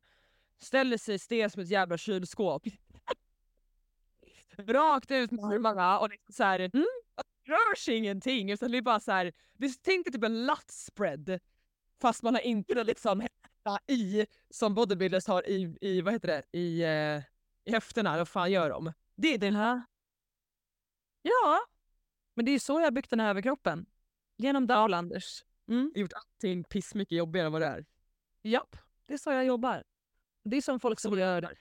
ställer sig stel som ett jävla kylskåp. *laughs* Rakt ut med armarna och liksom så här, mm, rör sig ingenting. Utan det är bara så här, det, tänk dig typ en lat-spread. Fast man har inte liksom händerna i, som bodybuilders har i, i vad heter det, i, eh, i höfterna. Vad fan gör de? Det är den här. Ja, men det är så jag byggt den här överkroppen. Genom double unders. Mm. Gjort allting pissmycket jobbigare än vad det är. Japp, det är så jag jobbar. Det är som folk som gör...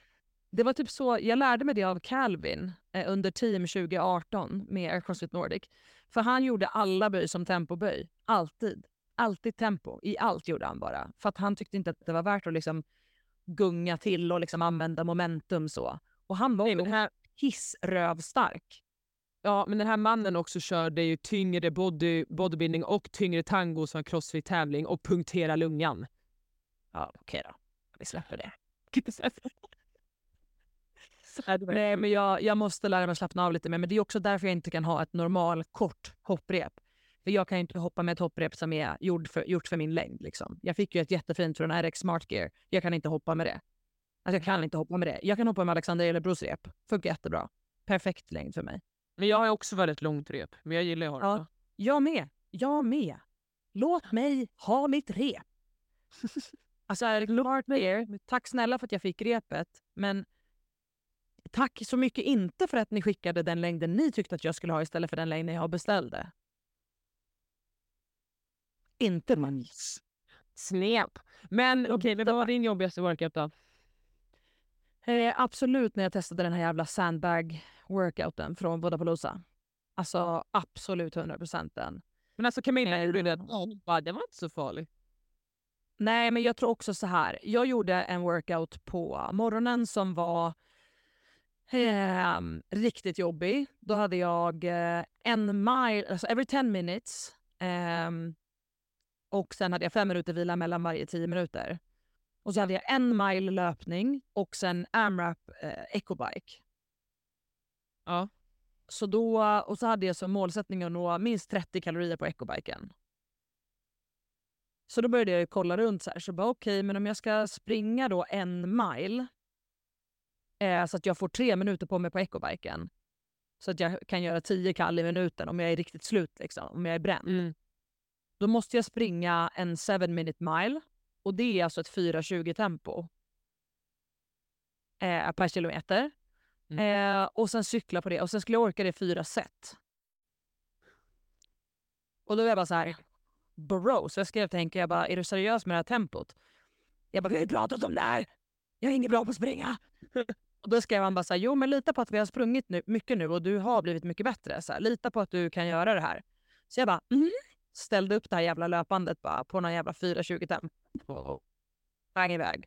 Det var typ så, jag lärde mig det av Calvin eh, under team 2018 med Crossfit Nordic. För han gjorde alla böj som tempoböj. Alltid. Alltid tempo. I allt gjorde han bara. För att han tyckte inte att det var värt att liksom gunga till och liksom använda momentum så. Och han var ju här, hissrövstark. Ja, men den här mannen också körde ju tyngre body, bodybuilding och tyngre tango som crossfit-tävling och punktera lungan. Ja, okej då. Vi släpper det. *laughs* *laughs* Nej, men jag, jag måste lära mig slappna av lite mer. Men det är också därför jag inte kan ha ett normal kort hopprep. För jag kan inte hoppa med ett hopprep som är gjord för, gjort för min längd. Liksom. Jag fick ju ett jättefint från RX Smart Gear. Jag kan inte hoppa med det. Alltså jag kan inte hoppa med det. Jag kan hoppa med Alexander Elebros rep. Funkar jättebra. Perfekt längd för mig. Men jag har också väldigt långt rep, men jag gillar att ha det Ja. Jag med. Jag med. Låt mig ha mitt rep. *laughs* alltså Smart Gear, tack snälla för att jag fick repet. Men tack så mycket inte för att ni skickade den längden ni tyckte att jag skulle ha istället för den längden jag beställde. Inte man. Snäp. Men okej, men vad var din jobbigaste workout då? Eh, absolut när jag testade den här jävla sandbag-workouten från Vodapalooza. Alltså absolut 100 procent den. Men alltså Camilla det. Ja, bara, det var inte så farligt. Nej, men jag tror också så här. Jag gjorde en workout på morgonen som var ehm, riktigt jobbig. Då hade jag eh, en mile, alltså every 10 minutes. ehm, och sen hade jag fem minuter vila mellan varje 10 minuter. Och så hade jag en mile löpning och sen AMRAP eh, ecobike. Ja. Så då, och så hade jag som målsättning att nå minst 30 kalorier på ecobiken. Så då började jag kolla runt så här. Så bara okej, okay, men om jag ska springa då en mile eh, så att jag får tre minuter på mig på ecobiken. Så att jag kan göra 10 kall i minuten om jag är riktigt slut, liksom, om jag är bränd. Mm. Då måste jag springa en 7 minute mile och det är alltså ett 4.20 tempo eh, per kilometer. Mm. Eh, och sen cykla på det och sen skulle jag orka det fyra set. Och då var jag bara så här, bro. Så jag skrev till Henke, jag bara, är du seriös med det här tempot? Jag bara, vi har ju pratat om det här. Jag är ingen bra på att springa. *laughs* och då skrev han bara så här, jo men lita på att vi har sprungit nu, mycket nu och du har blivit mycket bättre. Så här, lita på att du kan göra det här. Så jag bara, mm. ställde upp det här jävla löpandet bara på någon jävla 4.20 tempo. Sprang iväg.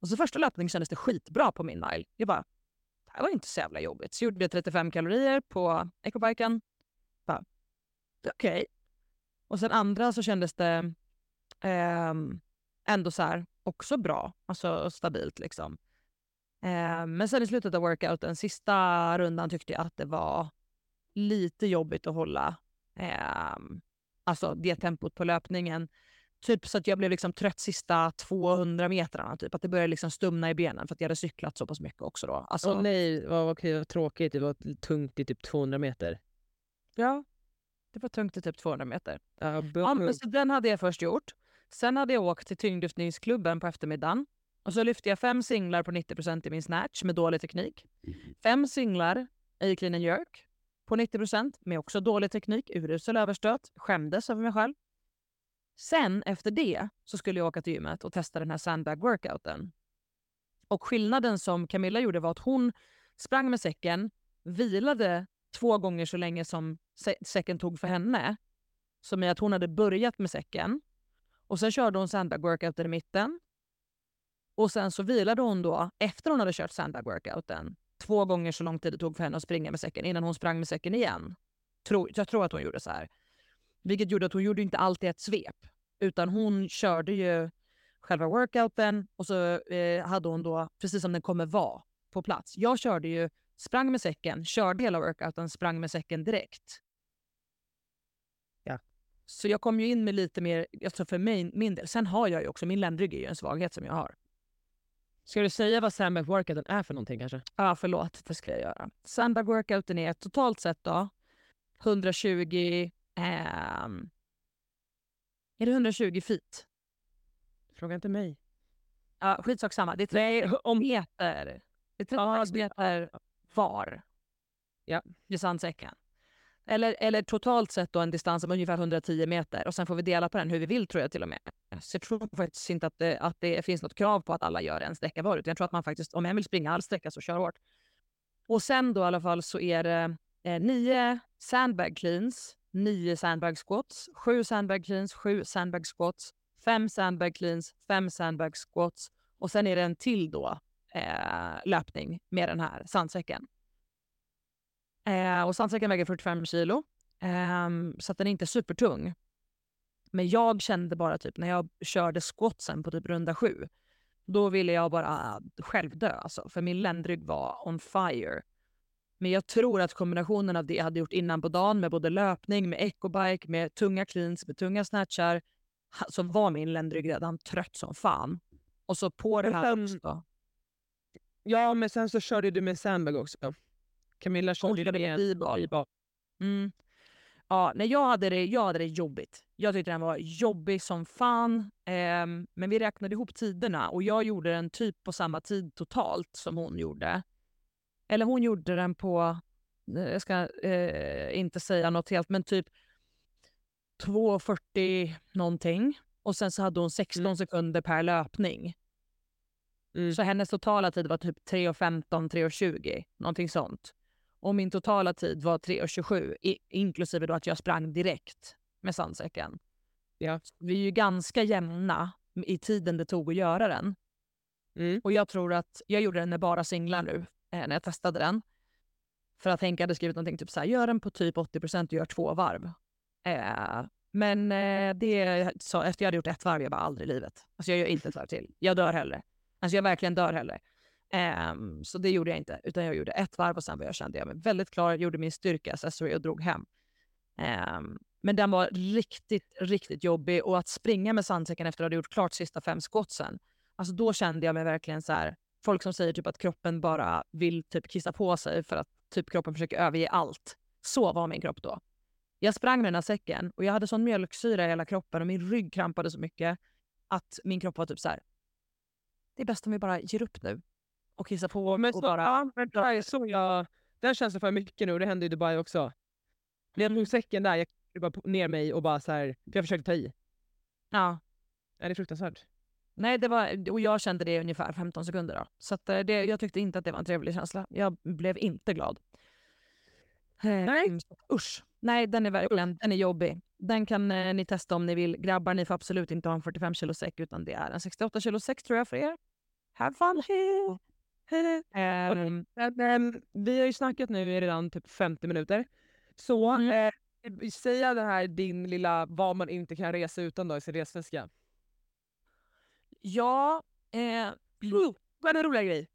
Och så första löpningen kändes det skitbra på min mile. Jag bara, det här var inte så jävla jobbigt. Så gjorde jag 35 kalorier på ecobiken. Okej, okay. Och sen andra så kändes det eh, ändå så här, också bra, alltså stabilt liksom. Eh, men sen i slutet av workouten, sista rundan tyckte jag att det var lite jobbigt att hålla eh, alltså det tempot på löpningen. Typ så att jag blev liksom trött sista 200 metrarna. Typ. Att det började liksom stumna i benen för att jag hade cyklat så pass mycket också. Då. Alltså, oh, nej, vad, vad, vad tråkigt. Det var tungt i typ 200 meter. Ja, det var tungt i typ 200 meter. Ja, ja, så den hade jag först gjort. Sen hade jag åkt till tyngdlyftningsklubben på eftermiddagen. Och så lyfte jag fem singlar på 90% i min snatch med dålig teknik. Mm. Fem singlar i clean and jerk på 90% med också dålig teknik, urusel överstöt. Skämdes över mig själv. Sen efter det så skulle jag åka till gymmet och testa den här sandbag workouten. Och skillnaden som Camilla gjorde var att hon sprang med säcken, vilade två gånger så länge som säcken tog för henne. Som i att hon hade börjat med säcken och sen körde hon sandbag workouten i mitten. Och sen så vilade hon då, efter hon hade kört sandbag workouten, två gånger så lång tid det tog för henne att springa med säcken innan hon sprang med säcken igen. Tro, jag tror att hon gjorde så här. Vilket gjorde att hon gjorde inte alltid ett svep. Utan hon körde ju själva workouten och så eh, hade hon då, precis som den kommer vara, på plats. Jag körde ju sprang med säcken, körde hela workouten, sprang med säcken direkt. Så jag kom ju in med lite mer, alltså för mig, min del. Sen har jag ju också, min ländrygg är ju en svaghet som jag har. Ska du säga vad sandbag workouten är för någonting kanske? Ja, förlåt. Det ska jag göra. Sandbag workouten är totalt sett då 120... Ähm, är det 120 feet? Fråga inte mig. Ja, skitsak samma. Det är tre om meter. Det är 36 meter var ja. i sandsäcken. Eller, eller totalt sett då en distans om ungefär 110 meter och sen får vi dela på den hur vi vill tror jag till och med. Så jag tror faktiskt inte att det, att det finns något krav på att alla gör en sträcka var utan jag tror att man faktiskt, om en vill springa all sträcka så kör hårt. Och sen då i alla fall så är det eh, nio sandbag cleans, nio sandbag squats, sju sandbag cleans, sju sandbag squats, fem sandbag cleans, fem sandbag squats och sen är det en till då eh, löpning med den här sandsäcken. Eh, och sandsäcken väger 45 kilo, eh, så den är inte supertung. Men jag kände bara typ när jag körde squatsen på typ runda sju, då ville jag bara själv dö alltså, för min ländrygg var on fire. Men jag tror att kombinationen av det jag hade gjort innan på dagen med både löpning, med ecobike, med tunga cleans, med tunga snatchar, så var min ländrygg redan trött som fan. Och så på det här också. Ja, men sen så körde du med sandbag också. Camilla fribar. Mm. Ja, nej, jag, hade det, jag hade det jobbigt. Jag tyckte den var jobbig som fan. Eh, men vi räknade ihop tiderna och jag gjorde den typ på samma tid totalt som hon gjorde. Eller hon gjorde den på, jag ska eh, inte säga något helt, men typ 2.40 någonting. Och sen så hade hon 16 mm. sekunder per löpning. Mm. Så hennes totala tid var typ 3.15, 3.20, någonting sånt. Och min totala tid var 3.27, inklusive då att jag sprang direkt med sandsäcken. Ja. Vi är ju ganska jämna i tiden det tog att göra den. Mm. Och jag tror att jag gjorde den med bara singlar nu eh, när jag testade den. För att Henke hade skrivit någonting typ så här, gör den på typ 80 och gör två varv. Eh, men eh, det så efter jag hade gjort ett varv, jag bara aldrig i livet. Alltså jag gör inte ett varv till. Jag dör hellre. Alltså jag verkligen dör hellre. Um, så det gjorde jag inte, utan jag gjorde ett varv och sen var jag, kände jag mig väldigt klar, gjorde min styrkeaccessory och drog hem. Um, men den var riktigt, riktigt jobbig och att springa med sandsäcken efter att ha gjort klart sista fem skottsen, alltså då kände jag mig verkligen så här, folk som säger typ att kroppen bara vill typ kissa på sig för att typ kroppen försöker överge allt. Så var min kropp då. Jag sprang med den här säcken och jag hade sån mjölksyra i hela kroppen och min rygg krampade så mycket att min kropp var typ så här. Det är bäst om vi bara ger upp nu och kissar på Men och så, bara... ja, men det här är så jag, den känslan jag mycket nu, det hände i Dubai också. När jag tog säcken där, jag bara ner mig och bara så här, för jag försökte ta i. Ja. Är det fruktansvärt? Nej, det var, och jag kände det i ungefär 15 sekunder. Då. Så eh, det, jag tyckte inte att det var en trevlig känsla. Jag blev inte glad. Nej. Mm, Usch. Nej, den är verkligen den är jobbig. Den kan eh, ni testa om ni vill. Grabbar, ni får absolut inte ha en 45 kilo säck utan det är en 68 kilo säck tror jag för er. Have fun! *laughs* Ehm, Men, ehm, vi har ju snackat nu i redan typ 50 minuter. Så Mm. eh, säga det här din lilla vad man inte kan resa utan då i sin resväska. ja, eh, Oh, vad är en rolig grej.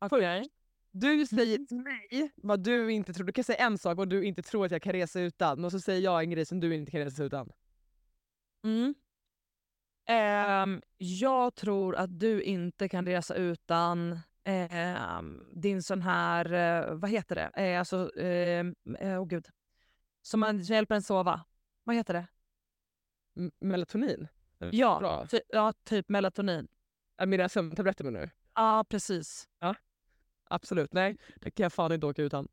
okej. Du säger till mig vad du inte tror. Du kan säga en sak vad du inte tror att jag kan resa utan och så säger jag en grej som du inte kan resa utan. Mm. Ehm, jag tror att du inte kan resa utan ehm, din sån här, eh, vad heter det, eh, alltså, ehm, eh, oh gud, som man som hjälper en sova. Vad heter det? M- melatonin? Ja, ty, ja typ melatonin. Äh, Mina sömntabletter menar du? Ja, precis. Absolut, nej. Det kan jag fan inte åka utan.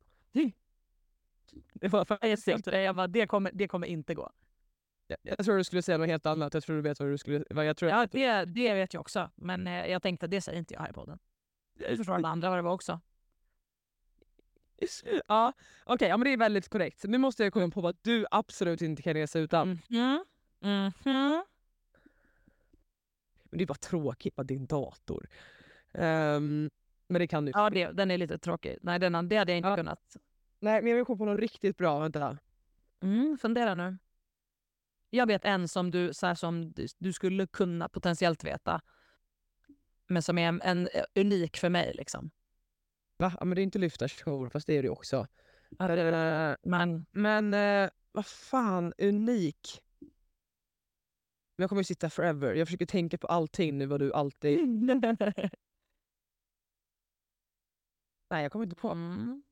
Det var för... Jag dig, jag bara, det kommer, det kommer inte gå. jag, jag tror du skulle säga något helt annat. Jag tror du vet vad du skulle... Jag tror Ja, det, det vet jag också. Men eh, jag tänkte att det säger inte jag här i podden. Jag förstår alla andra vad det var också. Ja, okej, ja, men det är väldigt korrekt. Nu måste jag komma på vad du absolut inte kan resa utan. Mhm. Mhm. Men det är bara tråkigt med din dator. Ehm, men det kan du. Ja, det, den är lite tråkig. Nej, den, det hade jag inte Ja. kunnat. Nej, men jag vill komma på något riktigt bra. Vänta. Mm, fundera nu. Jag vet en som du, så som du skulle kunna potentiellt veta. Men som är en, en eh, unik för mig. Liksom. Va? Ja, men det är inte lyfta show, fast det är det också. Eh, Men men eh, vad fan, unik. Jag kommer ju sitta forever. Jag försöker tänka på allting nu vad du alltid... *laughs* Nej, jag kommer inte på. mm.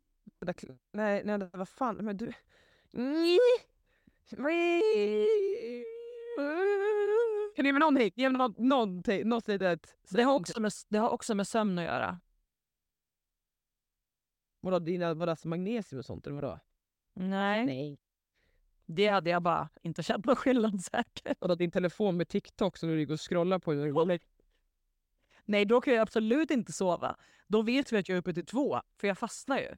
Nej, nej, vad fan, men du... Kan du ge mig någonting? Ge mig något, någonting, något litet... det, har också med, det har också med sömn att göra. Vadå, dina, vadå, alltså magnesium och sånt, eller vadå? Nej. Nej. Det hade jag bara inte känt någon skillnad *laughs* säkert. Vadå, din telefon med TikTok som du ligger och scrollar på? går- Nej, då kan jag absolut inte sova. Då vet vi att jag är uppe till två, för jag fastnar ju.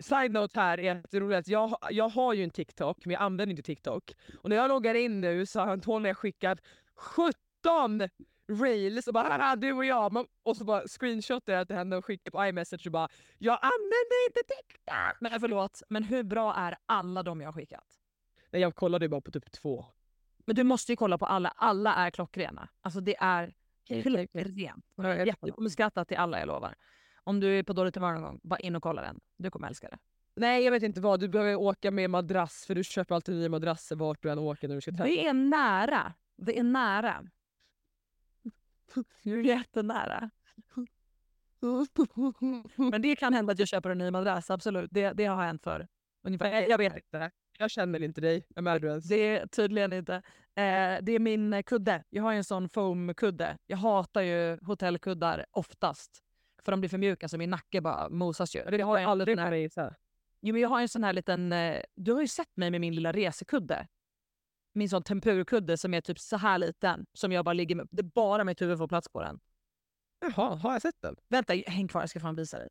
Side note här är att att jag, jag har ju en TikTok, men jag använder inte TikTok. Och när jag loggar in nu så har Antonija skickat 17 reels och bara "Haha, du och jag. Man- Och så bara screenshotar jag till henne och skickar på iMessage och bara jag använder inte TikTok. Men förlåt, men hur bra är alla de jag har skickat? Nej, jag kollade ju bara på typ två. Men du måste ju kolla på alla. Alla är klockrena. Alltså det är klockrent. Jag kommer skratta till alla, jag lovar. Om du är på dåligt humör någon gång, bara in och kolla den. Du kommer älska det. Nej jag vet inte vad, du behöver åka med madrass för du köper alltid nya madrasser vart du än åker när du ska träffa. Det är nära. Det är nära. *laughs* Det är jättenära. *laughs* Men det kan hända att jag köper en ny madrass, absolut. Det, det har hänt för ungefär. Jag vet inte. Jag känner inte dig. Vem är du ens? Det är tydligen inte. Eh, det är min eh, kudde. Jag har ju en sån foamkudde. Jag hatar ju hotellkuddar oftast. För de blir för mjuka så min nacke bara mosas ju. Det har jag aldrig. Jo, men jag har en sån här liten... Eh, du har ju sett mig med min lilla resekudde. Min sån tempurkudde som är typ så här liten. Som jag bara ligger med. Det är bara mitt huvud får plats på den. Jaha, har jag sett den? Vänta, häng kvar. Jag ska fan visa dig.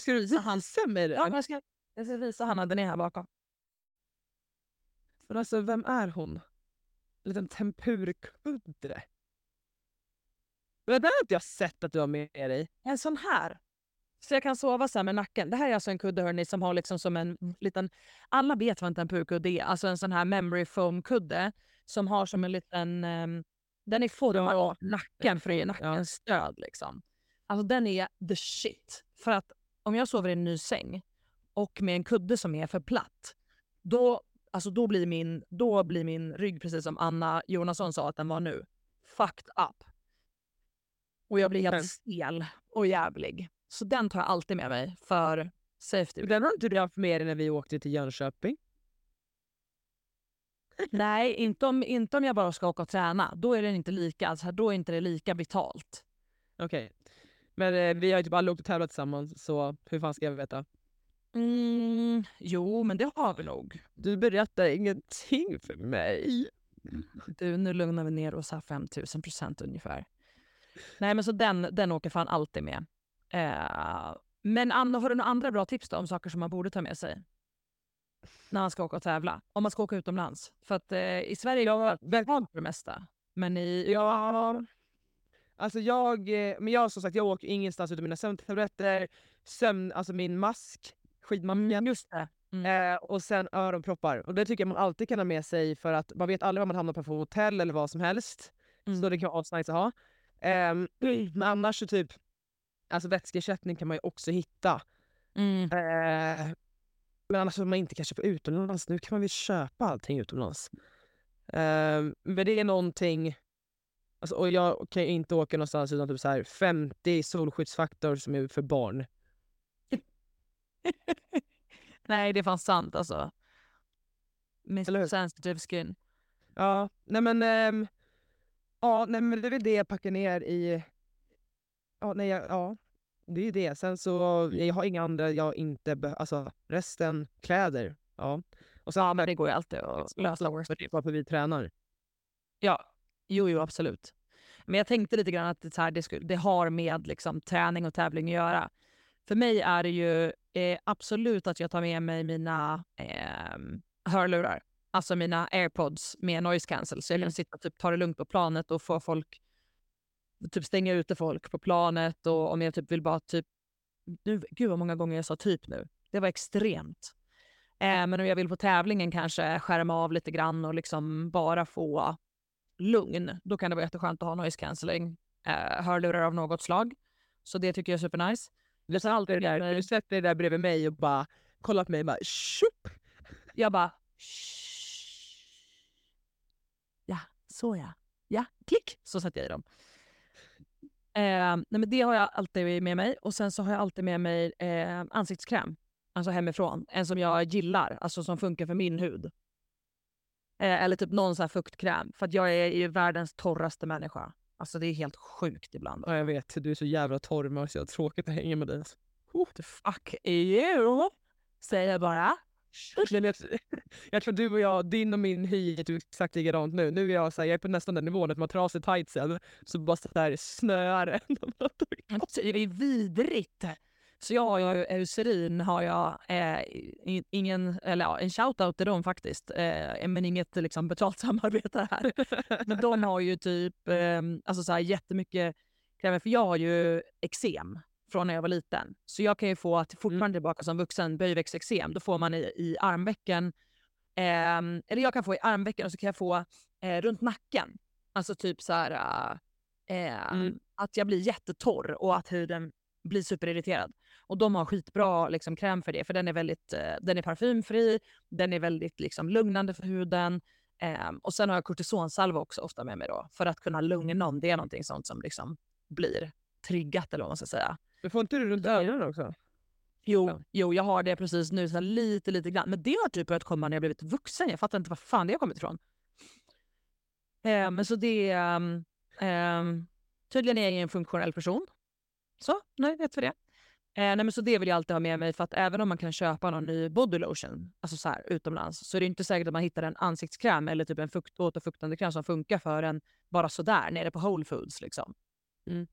Ska du visa mig Ja, den? jag ska, jag ska visa Hanna. Den är här bakom. Men alltså, vem är hon? En liten tempurkudde. Men det där har inte jag sett att du har med dig. En sån här. Så jag kan sova så här med nacken. Det här är alltså en kudde hörni, som har liksom som en liten... Alla vet vad en tempurkudde är. Alltså en sån här memory foam kudde som har som en liten... ehm, den är formad av nacken för att ge nacken stöd. Liksom. Alltså den är the shit. För att om jag sover i en ny säng och med en kudde som är för platt, då, alltså då, blir, min, då blir min rygg, precis som Anna Jonasson sa att den var nu, fucked up. Och jag blir helt stel och jävlig. Så den tar jag alltid med mig för safety. Den har inte du haft med dig när vi åkte till Jönköping? Nej, inte om, inte om jag bara ska åka och träna. Då är den inte lika, alltså, då är inte det lika vitalt. Okej. Okay. Men eh, vi har ju typ aldrig åkt och tävlat tillsammans, så hur fan ska jag veta? Mm, jo, men det har vi nog. Du berättar ingenting för mig. Du, nu lugnar vi ner oss här 5000 procent ungefär. Nej, men så den, den åker fan alltid med. Eh, men Anna, har du några andra bra tips om saker som man borde ta med sig? När man ska åka och tävla. Om man ska åka utomlands. För att eh, i Sverige är jag välkommen för det mesta. Men i... Ja, Alltså jag, eh, men jag som sagt, jag åker ingenstans utan mina sömntabletter, sömn, alltså min mask, skidmasken. Mm, just det. Mm. Eh, och sen öronproppar. Och det tycker jag man alltid kan ha med sig för att man vet aldrig vad man hamnar på för hotell eller vad som helst. Mm. Så det kan vara asnice att ha. Eh, *clears throat* men annars så typ, alltså vätskeersättning kan man ju också hitta. Mm. Eh, men annars om man inte kanske på utomlands, nu kan man väl köpa allting utomlands. Eh, men det är någonting Alltså, och jag kan ju inte åka någonstans utan typ så här 50 solskyddsfaktor som är för barn. *laughs* nej, det är fan sant alltså. Med sensitive skin. Ja, nej men... Ähm, ja, nej men det är väl det jag packar ner i... Ja, nej, jag, ja. Det är ju det. Sen så, jag har inga andra jag inte behöver. Alltså resten, kläder. Ja. Och sen, ja, men det går ju alltid att lösa. Varför vi tränar. Ja, Jo, jo, absolut. Men jag tänkte lite grann att det, här, det, skulle, det har med liksom, träning och tävling att göra. För mig är det ju eh, absolut att jag tar med mig mina eh, hörlurar. Alltså mina airpods med noise cancel. Så jag kan mm. sitta och typ, ta det lugnt på planet och få folk... Typ stänga ute folk på planet och om jag typ vill bara typ... Nu, gud vad många gånger jag sa typ nu. Det var extremt. Eh, men om jag vill på tävlingen kanske skärma av lite grann och liksom bara få lugn, då kan det vara jätteskönt att ha noise cancelling eh, hörlurar av något slag. Så det tycker jag är supernice. Det är alltid det där, du sätter dig där bredvid mig och bara kollar på mig och bara Shup! Jag bara Ja, så ja. Ja, klick! Så sätter jag i dem. Eh, nej men det har jag alltid med mig. Och sen så har jag alltid med mig eh, ansiktskräm. Alltså hemifrån. En som jag gillar, alltså som funkar för min hud. Eh, eller typ någon sån här fuktkräm. För att jag är ju världens torraste människa. Alltså det är helt sjukt ibland. Ja, jag vet. Du är så jävla torr men så tråkigt att hänga med dig. Oh. The fuck you! Säger jag bara. *laughs* Jag, tror du och jag, din och min hy är typ exakt likadant nu. Nu är jag, så här, jag är på nästan den nivån att man tar av sig tightsen så bara så här snöar det. är vidrigt. Så jag har ju Eucerin har jag eh, ingen, eller ja, en shoutout till dem faktiskt, eh, men inget liksom, betalt *laughs* samarbete här. men de har ju typ eh, alltså så här, jättemycket krämer, för jag har ju eksem från när jag var liten. Så jag kan ju få, att fortfarande mm. tillbaka som vuxen, böjväxteksem. Då får man i, i armvecken, eh, eller jag kan få i armvecken och så kan jag få eh, runt nacken. Alltså typ så här, eh, mm. att jag blir jättetorr och att huden blir superirriterad. Och de har skitbra liksom, kräm för det, för den är, väldigt, eh, den är parfymfri, den är väldigt liksom, lugnande för huden. Eh, och sen har jag kortisonsalva också ofta med mig då, för att kunna lugna om det är någonting sånt som liksom, blir triggat eller vad man ska säga. Men får inte du runt ögonen också? Jo, ja. jo, jag har det precis nu, så lite, lite grann. Men det har typ börjat komma när jag blivit vuxen. Jag fattar inte var fan det har kommit ifrån. Eh, men så det... Eh, tydligen är jag en funktionell person. Så, nu vet vi det. Eh, nej, men så det vill jag alltid ha med mig för att även om man kan köpa någon ny body lotion alltså så här, utomlands så är det inte säkert att man hittar en ansiktskräm eller typ en fukt, återfuktande kräm som funkar för en bara sådär nere på Whole Foods. Liksom. Mm.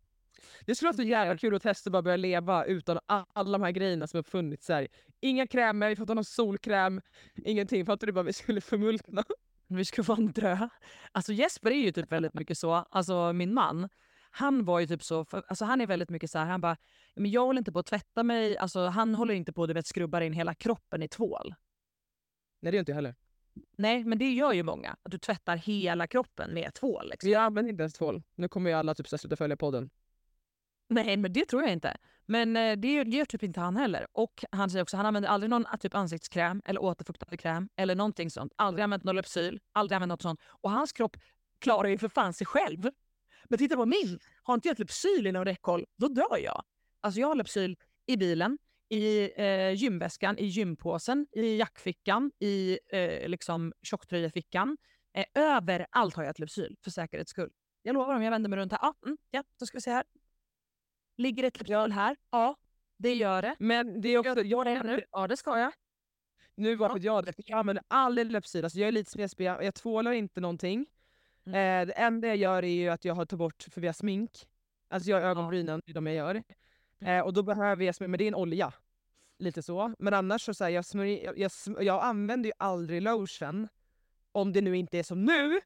Det skulle vara så jävla kul att testa att bara börja leva utan alla de här grejerna som har funnits. Här. Inga krämer, vi får inte ha någon solkräm, ingenting. Fattar du bara vi skulle förmultna? Vi skulle fan dö. Alltså Jesper är ju typ väldigt mycket så. Alltså min man han var ju typ så, för, alltså han är väldigt mycket så här, han bara, men jag håller inte på att tvätta mig, alltså han håller inte på att skrubba in hela kroppen i tvål. Nej det gör inte jag heller. Nej men det gör ju många, att du tvättar hela kroppen med tvål. Liksom. Jag använder inte ens tvål. Nu kommer ju alla typ sluta följa podden. Nej, men det tror jag inte. Men eh, det gör, typ inte han heller. Och han säger också han använder aldrig någon typ ansiktskräm eller återfuktande kräm eller någonting sånt. Aldrig använt någon Lypsyl, aldrig använt något sånt. Och hans kropp klarar ju för fan sig själv. Men titta på min. Har inte jag typ Lypsyl inom räckhåll, då dör jag. Alltså jag har Lypsyl i bilen, i eh, gymväskan, i gympåsen, i jackfickan, i eh, liksom tjocktröjefickan. Eh, överallt har jag ett Lypsyl för säkerhets skull. Jag lovar om jag vänder mig runt här. Ah, mm, ja, då ska vi se här. Ligger ett Lypsyl här? Ja, det gör det. Men det är också, jag, det nu? Ja, det ska jag. nu var det jag, jag använder aldrig Lypsyl, alltså jag är lite som jag, jag tvålar inte någonting. Mm. Eh, det enda jag gör är ju att jag har tagit bort, för vi har smink, alltså jag har ögonbrynen, det är de jag gör. Eh, och då behöver jag smörja, men det är en olja. Lite så. Men annars så, så här, jag, smörjer, jag, jag, sm- jag använder ju aldrig lotion. Om det nu inte är som nu.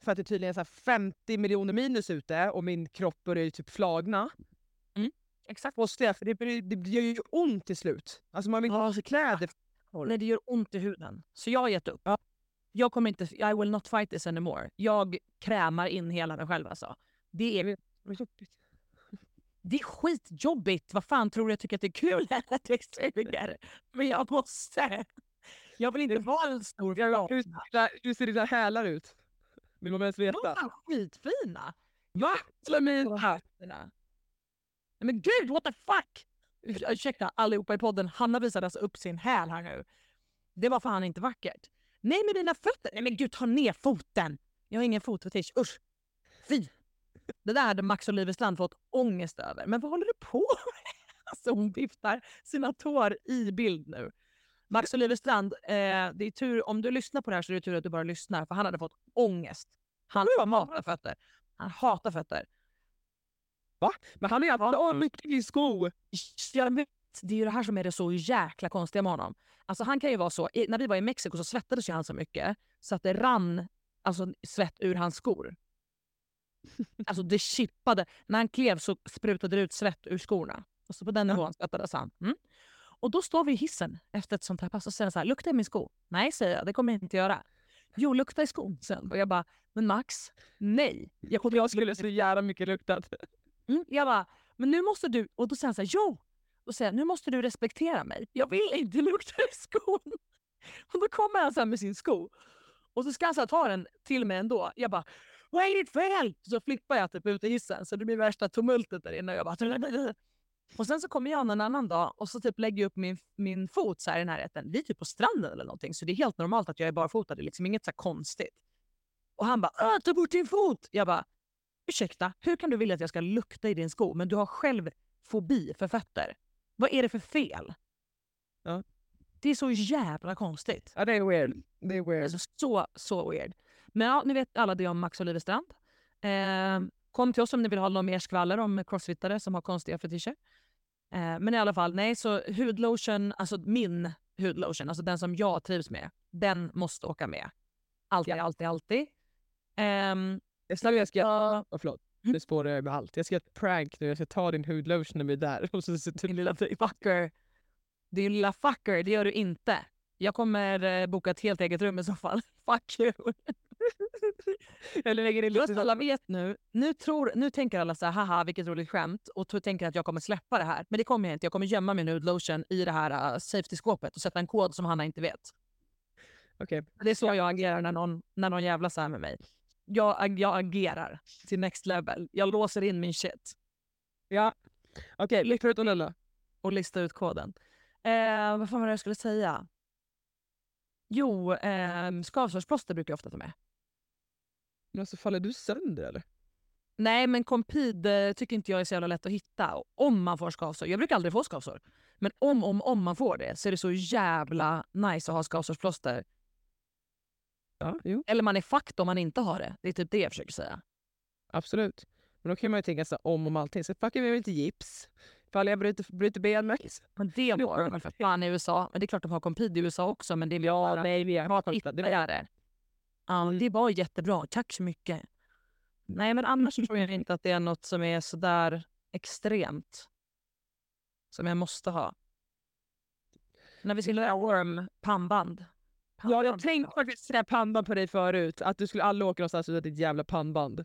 För att det tydligen är så här 50 miljoner minus ute och min kropp börjar ju typ flagna. Exakt. Jag, för det, blir- det gör ju ont till slut. Alltså man vill ha sig kläder. Nej, det gör ont i huden. Så jag har gett upp. Jag kommer inte, I will not fight this anymore. Jag krämar in hela mig själv alltså. Det är, det är skitjobbigt. Vad fan tror du jag tycker att det är kul *laughs* att jag suger? Men jag måste. Jag vill inte vara en stor flata. hur ser dina hälar ut? Vill man ens De veta? är skitfina. Va? Mina fötterna. Nej men gud, what the fuck! Ur- Ursäkta allihopa i podden, Hanna visade alltså upp sin häl här nu. Det var fan inte vackert. Nej men dina fötter! Nej men gud, ta ner foten! Jag har ingen fotfetisch, usch! Fy! Det där hade Max Oliverstrand fått ångest över. Men vad håller du på med? *laughs* Alltså hon viftar sina tår i bild nu. Max Oliverstrand, eh, det är tur, om du lyssnar på det här så är det tur att du bara lyssnar för han hade fått ångest. Han hatar fötter. Han hatar fötter. Men han är åh mycket i sko. Jag vet, det är ju det här som är det så jäkla konstiga med honom. Alltså han kan ju vara så, i, när vi var i Mexiko så svettades ju han så mycket så att det rann alltså, svett ur hans skor. *laughs* Alltså det chippade. När han klev så sprutade det ut svett ur skorna. Och så på den nivån svettades han. Mm. Och då står vi i hissen efter ett sånt här pass och säger så här, lukta i min sko. Nej, säger jag, det kommer jag inte göra. Jo, lukta i skon sen. Och jag bara, men Max, nej. Jag, Jag skulle så jävla mycket luktat. Mm, jag bara, men nu måste du... Och då säger han så här, jo! Och säger nu måste du respektera mig. Jag vill inte lukta i skon. Och då kommer han så här med sin sko. Och så ska han så här ta den till mig ändå. Jag bara, vad är ditt fel? Så flippar jag typ ut i hissen så det blir värsta tumultet där inne. Och, jag bara, *laughs* och sen så kommer jag en annan dag och så typ lägger jag upp min, min fot så här i närheten. Vi är typ på stranden eller någonting så det är helt normalt att jag är barfota. Det är liksom inget så här konstigt. Och han bara, ta bort din fot! Jag bara, ursäkta, hur kan du vilja att jag ska lukta i din sko men du har själv fobi för fötter? Vad är det för fel? Ja. Det är så jävla konstigt. Ja det är weird. Det är weird. Alltså, så, så weird. Men ja, ni vet alla det om Max Oliverstrand. Eh, kom till oss om ni vill ha något mer skvaller om crossfittare som har konstiga fetischer. Eh, men i alla fall, nej, så hudlotion, alltså min hudlotion, alltså den som jag trivs med, den måste åka med. Alltid, alltid, alltid. Ehm, Jag ska, jag ska, ja, oh, förlåt. Mm. Nu spårar jag med allt. Jag ska göra ett prank nu. Jag ska ta din hudlotion när vi är där. *laughs* Och så, så, din lilla fucker. Din lilla fucker, det gör du inte. Jag kommer eh, boka ett helt eget rum i så fall. *laughs* Fuck you. Eller lägger Just lite... alla vet nu, nu, tror, nu tänker alla så här, haha vilket roligt skämt och tänker att jag kommer släppa det här. Men det kommer jag inte. Jag kommer gömma min nude-lotion i det här uh, safety-skåpet och sätta en kod som Hanna inte vet. Okej. Det är så jag agerar när någon, när någon jävlar så här med mig. Jag, ag- jag agerar till next level. Jag låser in min shit Ja. Okej, okay, förutom den då. och listar ut koden. Eh, vad fan var det jag skulle säga? Jo, eh, skavsårsplåster brukar jag ofta ta med. Men alltså faller du sönder eller? Nej, men Compid eh, tycker inte jag är så jävla lätt att hitta. Om man får skavsår. Jag brukar aldrig få skavsår. Men om, om, om man får det så är det så jävla nice att ha skavsårsplåster. Ja, jo. Eller man är fucked om man inte har det. Det är typ det jag försöker säga. Absolut. Men då kan man ju tänka så om om allting. Så fucking jag inte gips. Ifall jag bryter, bryter benet. Men det *laughs* var för fan i USA. Men det är klart de har Compid i USA också. Men det är Ja, nej, vi har Hitta det. var- det. Ja, det var jättebra. Tack så mycket. Nej, men annars tror jag inte att det är något som är sådär extremt. Som jag måste ha. När vi skulle göra worm pannband. Ja, jag tänkte faktiskt säga pannband på dig förut. Att du skulle aldrig åka någonstans utan ditt jävla pannband.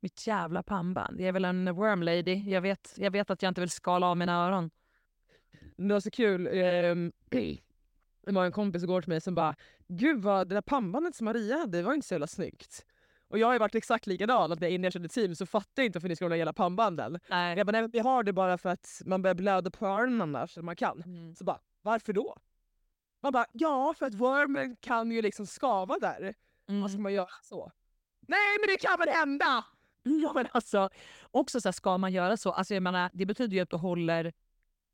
Mitt jävla pannband. Jag är väl en worm lady. Jag vet, jag vet att jag inte vill skala av mina öron. Det var så kul. ehm, det var en kompis igår till mig som bara “Gud vad det där pannbandet som Maria hade var inte så jävla snyggt”. Och jag har ju varit exakt likadan, att när jag är inne i ett team så fattar jag inte varför ni ska hålla hela pannbanden. Nej. Jag bara, nej vi har det bara för att man börjar blöda på öronen annars, man kan. Mm. Så bara, varför då? Man bara, ja för att wormen kan ju liksom skava där. Vad ska Mm. man göra så? Nej men det kan väl hända! *laughs* Ja men alltså, också så här, ska man göra så, alltså jag menar, det betyder ju att du håller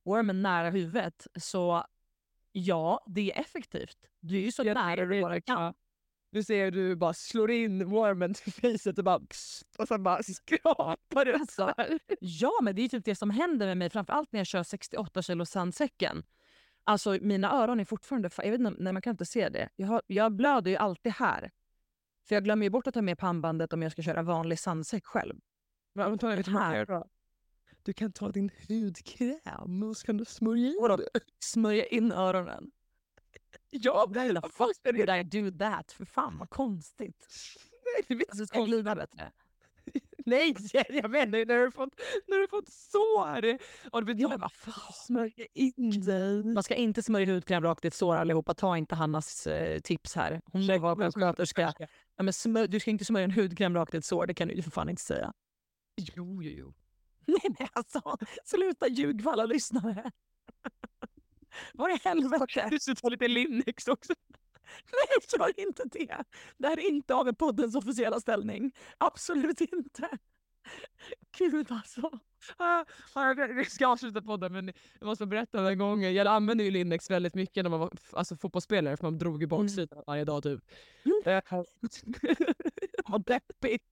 wormen nära huvudet. Så ja, det är effektivt. Du är ju så Jag nära du bara kan. Du ser hur du bara slår in wormen till facet och bara och sen bara skrapar du Alltså. Ja, men det är ju typ det som händer med mig, framförallt när jag kör 68 kilo sandsäcken. Alltså mina öron är fortfarande... fa- Jag vet inte, nej, man kan inte se det. Jag, har, jag blöder ju alltid här. För jag glömmer ju bort att ta med pannbandet om jag ska köra vanlig sandsäck själv. Men Det lite här. Du kan ta din hudkräm och så kan du smörja in Vadå? det. Smörja in öronen. *laughs* Ja, the fuck did I *laughs* do that? För fan vad konstigt. Nej, det vet Alltså, ska jag glida bättre? *laughs* Nej, jag menar när du fått, när du fått sår. Och du Ja, vet, men vad fan. smörja in dig. Man ska inte smörja hudkräm rakt i ett sår allihopa. Ta inte Hannas eh, tips här. Hon lär vara sköterska. Ja, men smör, du ska inte smörja en hudkräm rakt i ett sår, det kan du ju för fan inte säga. Jo, jo, jo. *laughs* Nej men alltså, sluta ljug för alla lyssnare. *laughs* Vad i helvete? Du ska ta lite Linux också. *laughs* Nej, jag gör inte det. Det här är inte AV-poddens officiella ställning. Absolut inte. Gud alltså. Ah, Vi ska avsluta podden men jag måste berätta en gång. Jag använde ju Linux väldigt mycket när man var alltså, fotbollsspelare för man drog i baksidan varje dag typ. Mm. Eh, *laughs* Vad deppigt.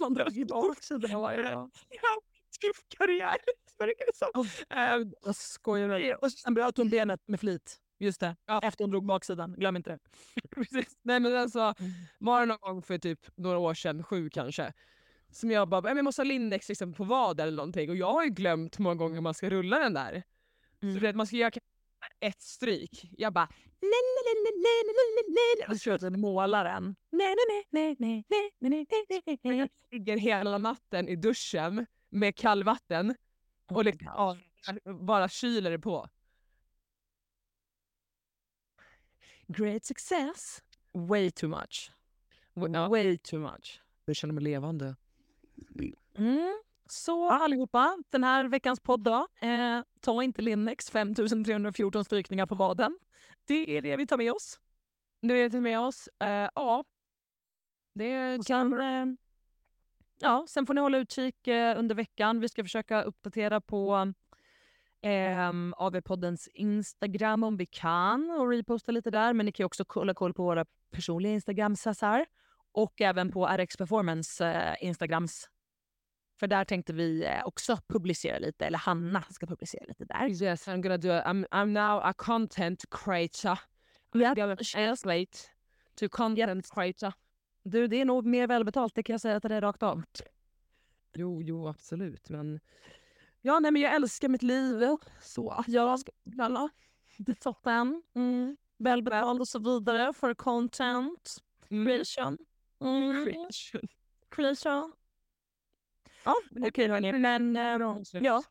Man drar ju baksidan varje dag. Ja, tuff karriär. verkar det som. Eh, Jag skojar Och sen bröt hon benet med flit. Just det. Ja, efter hon drog baksidan. Glöm inte det. *laughs* Precis. Nej men alltså, mm. var det någon gång för typ några år sedan, sju kanske, som jag bara, jag måste ha Lindex liksom, på vad eller någonting och jag har ju glömt många gånger man ska rulla den där. Mm. Så vet, man ska göra ett stryk. Jag bara och så kör jag målaren. Ligger hela natten i duschen med kallvatten och oh liksom, ja, bara kyler det på. Great success. Way too much. Ja. Way too much. Jag känner mig levande. Mm. Så allihopa, den här veckans podd då. Eh, ta inte Linnex 5314 strykningar på vaden. Det är det vi tar med oss. Nu är det med oss. Eh, ja. Det Sen, eh, ja, sen får ni hålla utkik eh, under veckan. Vi ska försöka uppdatera på eh, AV-poddens Instagram om vi kan och reposta lite där. Men ni kan också kolla koll på våra personliga Instagrams här. Och även på RX Performance eh, Instagrams. För där tänkte vi eh, också publicera lite, eller Hanna ska publicera lite där. Yes, I'm gonna do it. I'm, I'm now a content creator. I'm gonna translate to content creator. Du, det är nog mer välbetalt, det kan jag säga till dig rakt av. Jo, jo, absolut. Men Ja, nej, men jag älskar mitt liv. Så jag ska knalla. Det toppen. Mm. Välbetald och så vidare för content creation. Mm. creation. Creation. Ja, okej hörni. Men eh, ja,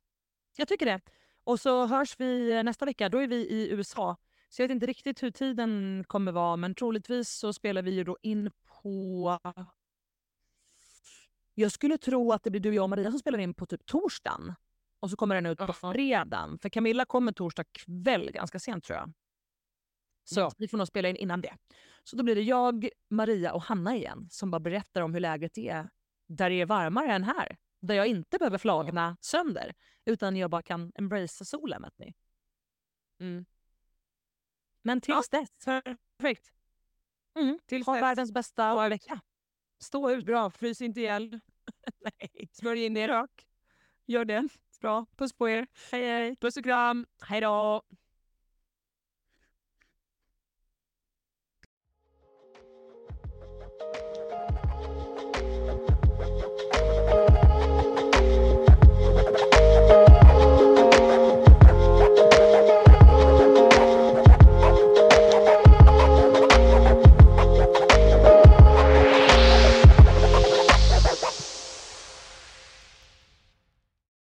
jag tycker det. Och så hörs vi eh, nästa vecka. Då är vi i USA. Så jag vet inte riktigt hur tiden kommer vara, men troligtvis så spelar vi ju då in på... Jag skulle tro att det blir du, jag och Maria som spelar in på typ torsdagen. Och så kommer den ut på fredagen. För Camilla kommer torsdag kväll ganska sent tror jag. Så Ja. vi får nog spela in innan det. Så då blir det jag, Maria och Hanna igen som bara berättar om hur läget är där det är varmare än här. Där jag inte behöver flagna sönder utan jag bara kan embracea solen. Vet ni. Mm. Men tills dess, Perfekt. mm, Tills ha dess. världens bästa vecka. Stå ut. Bra, frys inte ihjäl. *laughs* Nej, Smörj in er. gör det. Bra. Puss på er. Hej hej. Puss och kram. Hej då.